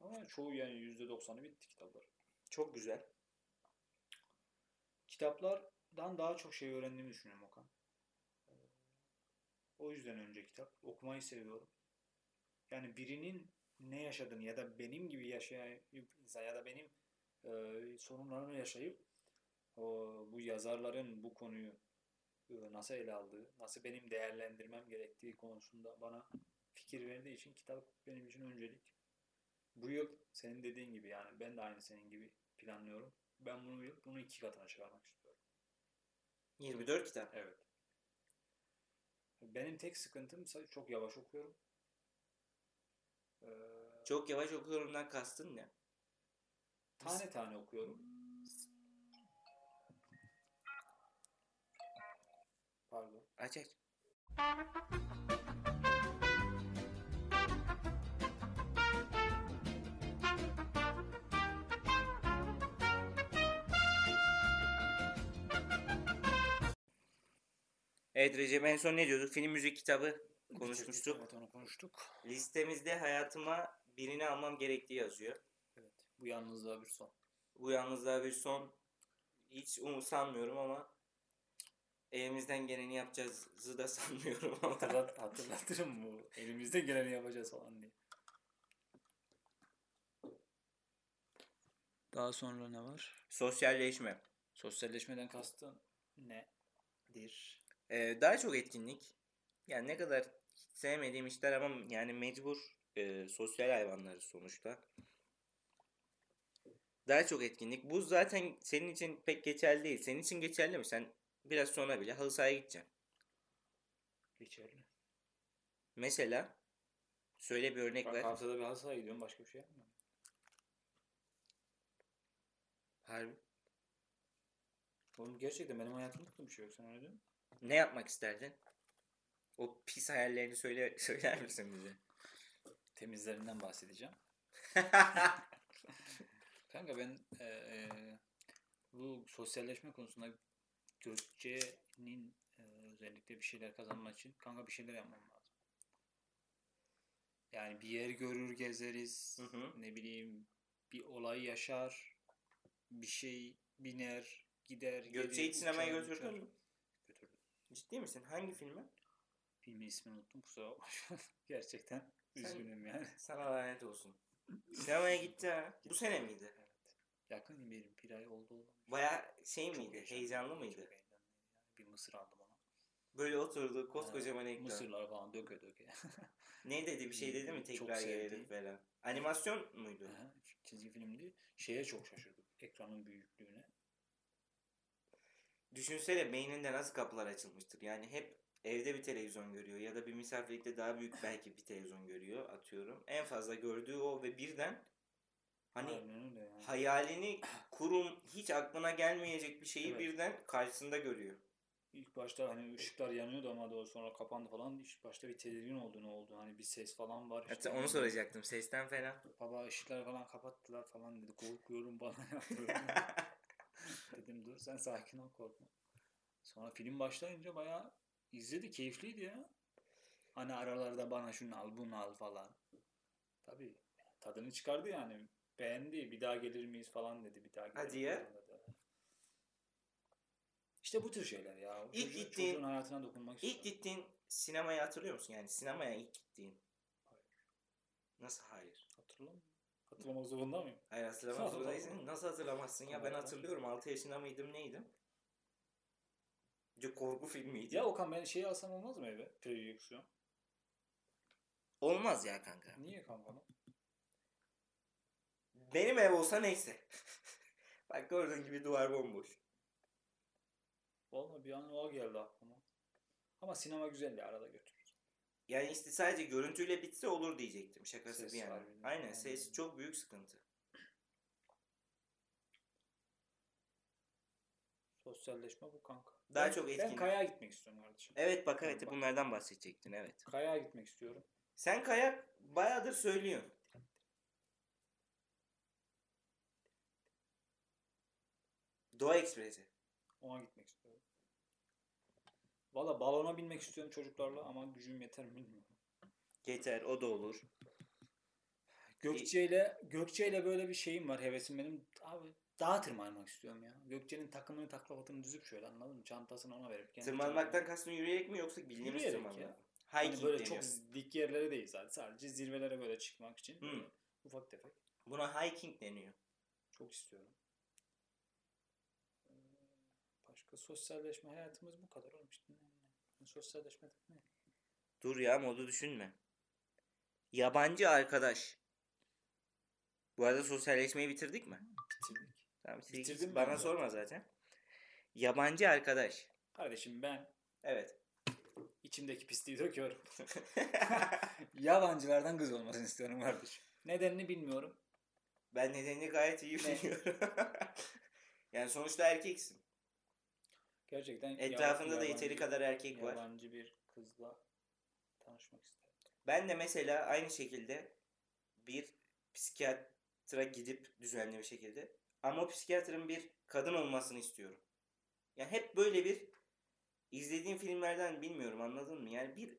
Ama çoğu yani %90'ı bitti kitaplar. Çok güzel. Kitaplardan daha çok şey öğrendiğimi düşünüyorum Okan. O yüzden önce kitap. Okumayı seviyorum. Yani birinin ne yaşadığını ya da benim gibi insan ya da benim e, sorunlarını yaşayıp o, bu yazarların bu konuyu e, nasıl ele aldığı, nasıl benim değerlendirmem gerektiği konusunda bana fikir verdiği için kitap benim için öncelik. Bu yıl senin dediğin gibi yani ben de aynı senin gibi planlıyorum. Ben bunu bunu iki katına çıkarmak istiyorum. 24 kitap. Evet. Benim tek sıkıntım çok yavaş okuyorum. Ee, Çok yavaş okuyorumdan kastın ne? tane tane okuyorum. Pardon. Aç aç. Evet Recep en son ne diyorduk? Film müzik kitabı konuşmuştuk. Evet onu konuştuk. Listemizde hayatıma birini almam gerektiği yazıyor. Evet. Bu yalnızlığa bir son. Bu yalnızlığa bir son hiç umut sanmıyorum ama elimizden geleni yapacağızı da [LAUGHS] sanmıyorum. Hatırlat, hatırlatırım bu. Elimizde geleni yapacağız falan diye. Daha sonra ne var? Sosyalleşme. Sosyalleşmeden kastın nedir? Ee, daha çok etkinlik. Yani ne kadar sevmediğim işler ama yani mecbur e, sosyal hayvanlarız sonuçta. Daha çok etkinlik. Bu zaten senin için pek geçerli değil. Senin için geçerli mi? Sen biraz sonra bile halı sahaya gideceksin. Geçerli. Mesela söyle bir örnek Bak ver. haftada bir halı sahaya gidiyorum başka bir şey yapmıyorum. Harbi. Oğlum gerçekten benim hayatımda da bir şey yok. Sen öyle değil mi? Ne yapmak isterdin? O pis hayallerini söyle [LAUGHS] söyler misin bize? Temizlerinden bahsedeceğim. [LAUGHS] Kanka ben eee, bu sosyalleşme konusunda Gökçe'nin eee, özellikle bir şeyler kazanmak için kanka bir şeyler yapmam lazım. Yani bir yer görür gezeriz. Hı hı. Ne bileyim bir olay yaşar. Bir şey biner gider. Gökçe'yi sinemaya götürdün mü? Ciddi misin? Hangi filmi? Filmin ismini unuttum kusura bakma. [LAUGHS] Gerçekten Sen- üzgünüm yani. [LAUGHS] Sana lanet olsun. Sinemaya gitti ha. Bu sene miydi? Evet. Yakın bir, bir ay oldu olmamış. Baya şey Çok miydi? heyecanlı, Çok mıydı? heyecanlıydı. Yani bir mısır aldım ona. Böyle oturdu koskocaman ekran. Mısırlar falan döke döke. Ne dedi bir şey dedi mi Çok tekrar sevdi. gelelim falan. Animasyon muydu? Aha, Çizgi filmdi. Şeye çok şaşırdık. Ekranın büyüklüğüne. Düşünsene beyninde nasıl kapılar açılmıştır. Yani hep evde bir televizyon görüyor ya da bir misafirlikte daha büyük belki bir televizyon görüyor atıyorum. En fazla gördüğü o ve birden hani yani. hayalini kurum hiç aklına gelmeyecek bir şeyi Evet. birden karşısında görüyor. İlk başta hani ışıklar yanıyordu ama daha sonra kapandı falan. İlk başta bir tedirgin oldu ne oldu. Hani bir ses falan var. Hatta işte. onu soracaktım sesten falan. Baba ışıkları falan kapattılar falan dedi. Korkuyorum bana. [LAUGHS] Dedim dur sen sakin ol korkma. Sonra film başlayınca bayağı izledi keyifliydi ya. Hani aralarda bana şunu al bunu al falan. Tabii tadını çıkardı yani. Beğendi. Bir daha gelir miyiz falan dedi. Bir daha gelir Hadi ya. dedi. İşte bu tür şeyler ya. İlk Çocuğun- gittiğin- hayatına dokunmak İlk istiyorum. gittiğin sinemayı hatırlıyor musun? Yani sinemaya ilk gittiğin. Hayır. Nasıl hayır? Hatırlamıyorum. Hatırlamak zorunda mıyım? Hayır hatırlamak [LAUGHS] zorundaysın. Nasıl hatırlamazsın ya? Ben hatırlıyorum. 6 yaşında mıydım neydim? Bir korku filmiydi. Ya Okan ben şeyi alsam olmaz mı eve? Projeksiyon. Olmaz ya kanka. Niye kanka? Benim ev olsa neyse. [LAUGHS] Bak gördüğün gibi duvar bomboş. Vallahi bir an o geldi aklıma. Ama sinema güzel ya arada götürürüz. Yani işte sadece görüntüyle bitse olur diyecektim. Şakası Ses bir yana. Aynen Aynen. ses çok büyük sıkıntı. Sosyalleşme bu kanka. Daha Ben- çok Ben etkin. kayağa gitmek istiyorum kardeşim. Evet bak evet Bak. bunlardan bahsedecektin evet. Kayağa gitmek istiyorum. Sen kayak bayağıdır söylüyorsun. Doğa Ekspresi. Ona gitmek istiyorum. Valla balona binmek istiyorum çocuklarla ama gücüm yeter mi bilmiyorum. Yeter o da olur. Gökçe ile Gökçe ile böyle bir şeyim var hevesim benim. Abi dağa tırmanmak istiyorum ya. Gökçe'nin takımını taklavatını düzüp şöyle anladın mı? Çantasını ona verip. kendi Tırmanmaktan kastın yürüyerek mi yoksa bildiğimiz tırmanmak ya. mı? Hani Hiking böyle deniyor. çok dik yerlere değil zaten. Sadece zirvelere böyle çıkmak için. Hmm. ufak tefek. Buna hiking deniyor. Çok istiyorum. Başka sosyalleşme hayatımız bu kadar oğlum işte. Ne- Sosyalleşme ne? Dur ya modu düşünme. Yabancı arkadaş. Bu arada sosyalleşmeyi bitirdik mi? Bitirdik. Tamam bitirdik. Bitirdim Bana sorma zaten. zaten. Yabancı arkadaş. Kardeşim ben Evet. içimdeki pisliği döküyorum. [LAUGHS] Yabancılardan kız olmasını istiyorum kardeşim. Nedenini bilmiyorum. ben nedenini gayet iyi Ne? biliyorum. [LAUGHS] yani sonuçta erkeksin. Gerçekten Etrafında da yabancı- yeteri kadar erkek var. Yabancı bir kızla tanışmak isterim. Ben de mesela aynı şekilde bir psikiyatra gidip düzenli bir şekilde ama o psikiyatrın bir kadın olmasını istiyorum. Yani hep böyle bir izlediğim filmlerden bilmiyorum anladın mı? Yani bir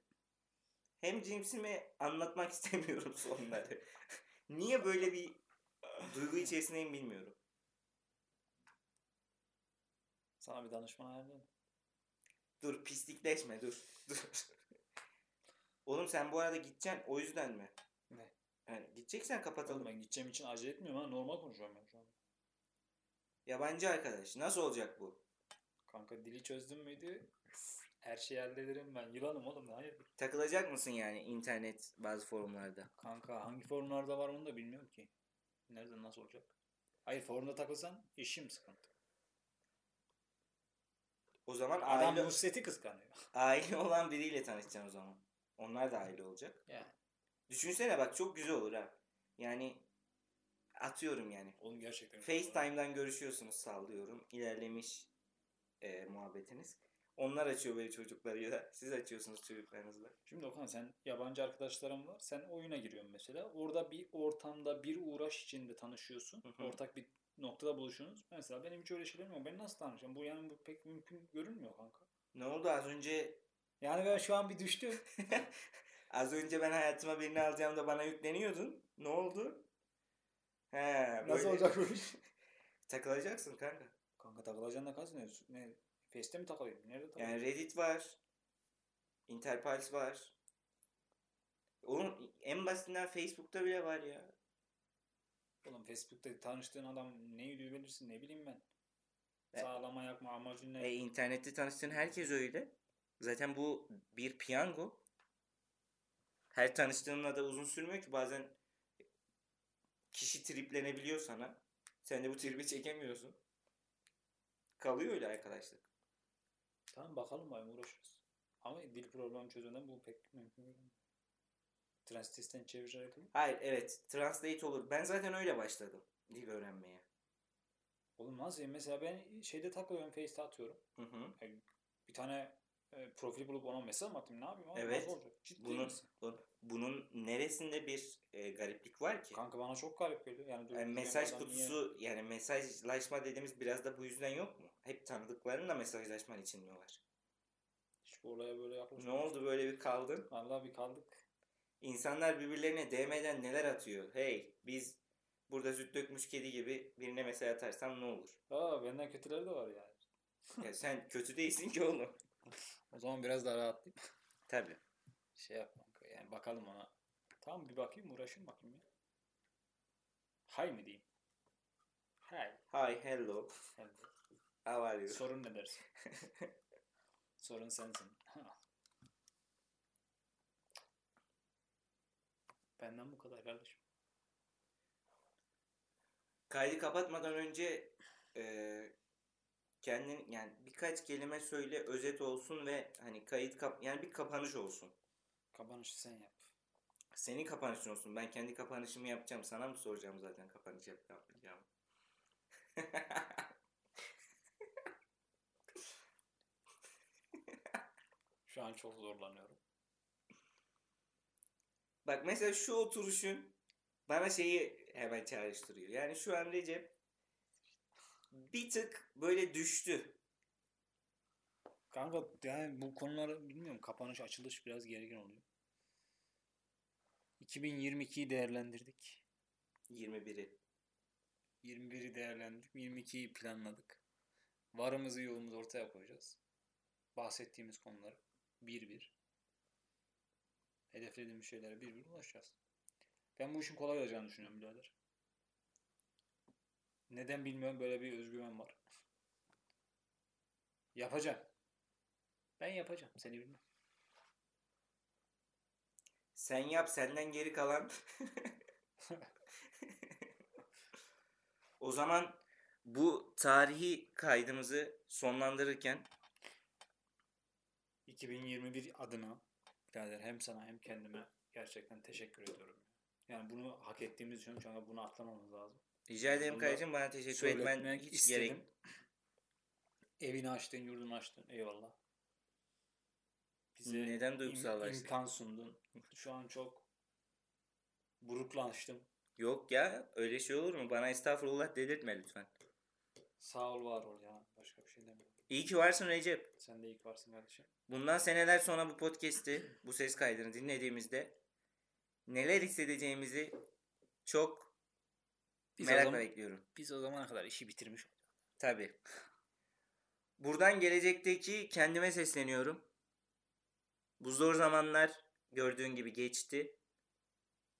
hem cinsimi anlatmak [LAUGHS] istemiyorum sonları. Niye böyle bir duygu içerisindeyim bilmiyorum. Sana bir danışman ayarlayayım. Dur pislikleşme dur. Dur. [LAUGHS] Oğlum sen bu arada gideceksin o yüzden mi? Ne? Yani gideceksen kapatalım. Oğlum ben gideceğim için acele etmiyorum ha. Normal konuşuyorum ben şu an. Yabancı arkadaş nasıl olacak bu? Kanka dili çözdün müydü? Her şeyi hallederim ben. Yılanım oğlum. Hayır. Takılacak mısın yani internet bazı forumlarda? Kanka hangi forumlarda var onu da bilmiyorum ki. Nerede nasıl olacak? Hayır forumda takılsan işim sıkıntı. O zaman Adam aile, Nusret'i kıskanıyor. [LAUGHS] aile olan biriyle tanışacaksın o zaman. Onlar da aile olacak. Yani. Düşünsene bak çok güzel olur ha. Yani atıyorum yani. Oğlum gerçekten. FaceTime'dan görüşüyorsunuz sallıyorum. İlerlemiş e, muhabbetiniz. Onlar açıyor böyle çocuklarıyla. Siz açıyorsunuz çocuklarınızla. Şimdi Okan sen yabancı arkadaşlarım var. Sen oyuna giriyorsun mesela. Orada bir ortamda bir uğraş içinde tanışıyorsun. Hı hı. Ortak bir noktada buluşuyorsunuz. Mesela benim hiç öyle şeylerim yok. Ben nasıl tanışacağım? Bu yani bu pek mümkün görünmüyor kanka. Ne oldu az önce Yani ben şu an bir düştüm. [LAUGHS] az önce ben hayatıma birini alacağımda bana yükleniyordun. Ne oldu? He, Nasıl böyle olacak bu iş? [LAUGHS] Takılacaksın kanka. Kanka takılacaksın da. Ne? ne? Face'te mi takılayım? Nerede takılayım? Yani Reddit var. Interpals var. Onun en basitinden Facebook'ta bile var ya. Oğlum Facebook'ta tanıştığın adam ne yürüyor bilirsin ne bileyim ben. E- Sağlama yakma amacın ne? E, internette tanıştığın herkes öyle. Zaten bu bir piyango. Her tanıştığınla da uzun sürmüyor ki bazen kişi triplenebiliyor sana. Sen de bu tribi çekemiyorsun. Kalıyor öyle arkadaşlık. Tamam bakalım bayım uğraşırız. Ama dil problemi çözümünden bu pek mümkün değil. Translite'den çevirerek olur. Hayır evet translate olur. Ben zaten öyle başladım dil öğrenmeye. Oğlum nasıl ya? Mesela ben şeyde takılıyorum Face'te atıyorum. Hı hı. Yani bir tane e, profil bulup ona mesaj mı atayım ne yapayım? Ama Evet. Ciddi Bunun, misin? bu- bunun neresinde bir e, gariplik var ki? Kanka bana çok garip geliyor. Yani, Yani mesaj adam niye- kutusu yani mesajlaşma dediğimiz biraz da bu yüzden yok mu? Hep tanıdıklarınla mesajlaşman için mi var? Hiç bu olaya böyle Ne yaklaşmadım. oldu böyle bir kaldın? Vallahi bir kaldık. İnsanlar birbirlerine DM'den neler atıyor? Hey biz burada süt dökmüş kedi gibi birine mesaj atarsam ne olur? Aa benden kötüleri de var yani. Ya sen kötü değilsin ki oğlum. O zaman biraz daha rahatlayayım. Tabii. Şey yap kanka yani bakalım ona. Tamam bir bakayım uğraşayım bakayım ya. Hay mı diyeyim? Hay. Hi, hello. De. How are you? Sorun ne dersin? [LAUGHS] Sorun sensin. [LAUGHS] Benden bu kadar kardeşim. Kaydı kapatmadan önce e, kendin yani birkaç kelime söyle özet olsun ve hani kayıt kap yani bir kapanış olsun. Kapanışı sen yap. Senin kapanışın olsun. Ben kendi kapanışımı yapacağım. Sana mı soracağım zaten kapanış yap yapacağım. [LAUGHS] Şu an çok zorlanıyorum. Bak mesela şu oturuşun bana şeyi hemen çağrıştırıyor. Yani şu an Recep bir tık böyle düştü. Kanka yani bu konuları bilmiyorum kapanış açılış biraz gergin oluyor. 2022'yi değerlendirdik. 21'i. 21'i değerlendirdik. 22'yi planladık. Varımızı yoğumuzu ortaya koyacağız. Bahsettiğimiz konuları bir bir. Hedeflediğimiz şeylere bir bir ulaşacağız. Ben bu işin kolay olacağını düşünüyorum birader. Neden bilmiyorum böyle bir özgüven var. Yapacağım. Ben yapacağım. Seni bilmem. Sen yap senden geri kalan. [LAUGHS] o zaman bu tarihi kaydımızı sonlandırırken 2021 adına birader hem sana hem kendime gerçekten teşekkür ediyorum. Yani bunu hak ettiğimiz için anda bunu atlamamız lazım. rica ederim Kayıcım bana teşekkür etmen hiç istedim. gerek. Evini açtın, yurdunu açtın. Eyvallah. Bize Neden im- duygusallaştın? imkan sundun. Şu an çok buruklaştım. Yok ya öyle şey olur mu? Bana estağfurullah dedirtme lütfen. Sağ ol, var ol ya. Başka bir şey demiyorum. İyi ki varsın Recep. Sen de ilk varsın kardeşim. Bundan seneler sonra bu podcast'i, bu ses kaydını dinlediğimizde neler hissedeceğimizi çok Biz merakla zaman- bekliyorum. Biz o zamana kadar işi bitirmiş olduk. Tabii. Buradan gelecekteki kendime sesleniyorum. Bu zor zamanlar gördüğün gibi geçti.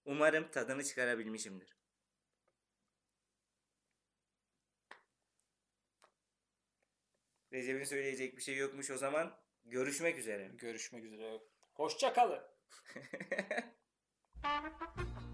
Umarım tadını çıkarabilmişimdir. Recep'in söyleyecek bir şey yokmuş o zaman. Görüşmek üzere. Görüşmek üzere. Hoşça kalın. [LAUGHS]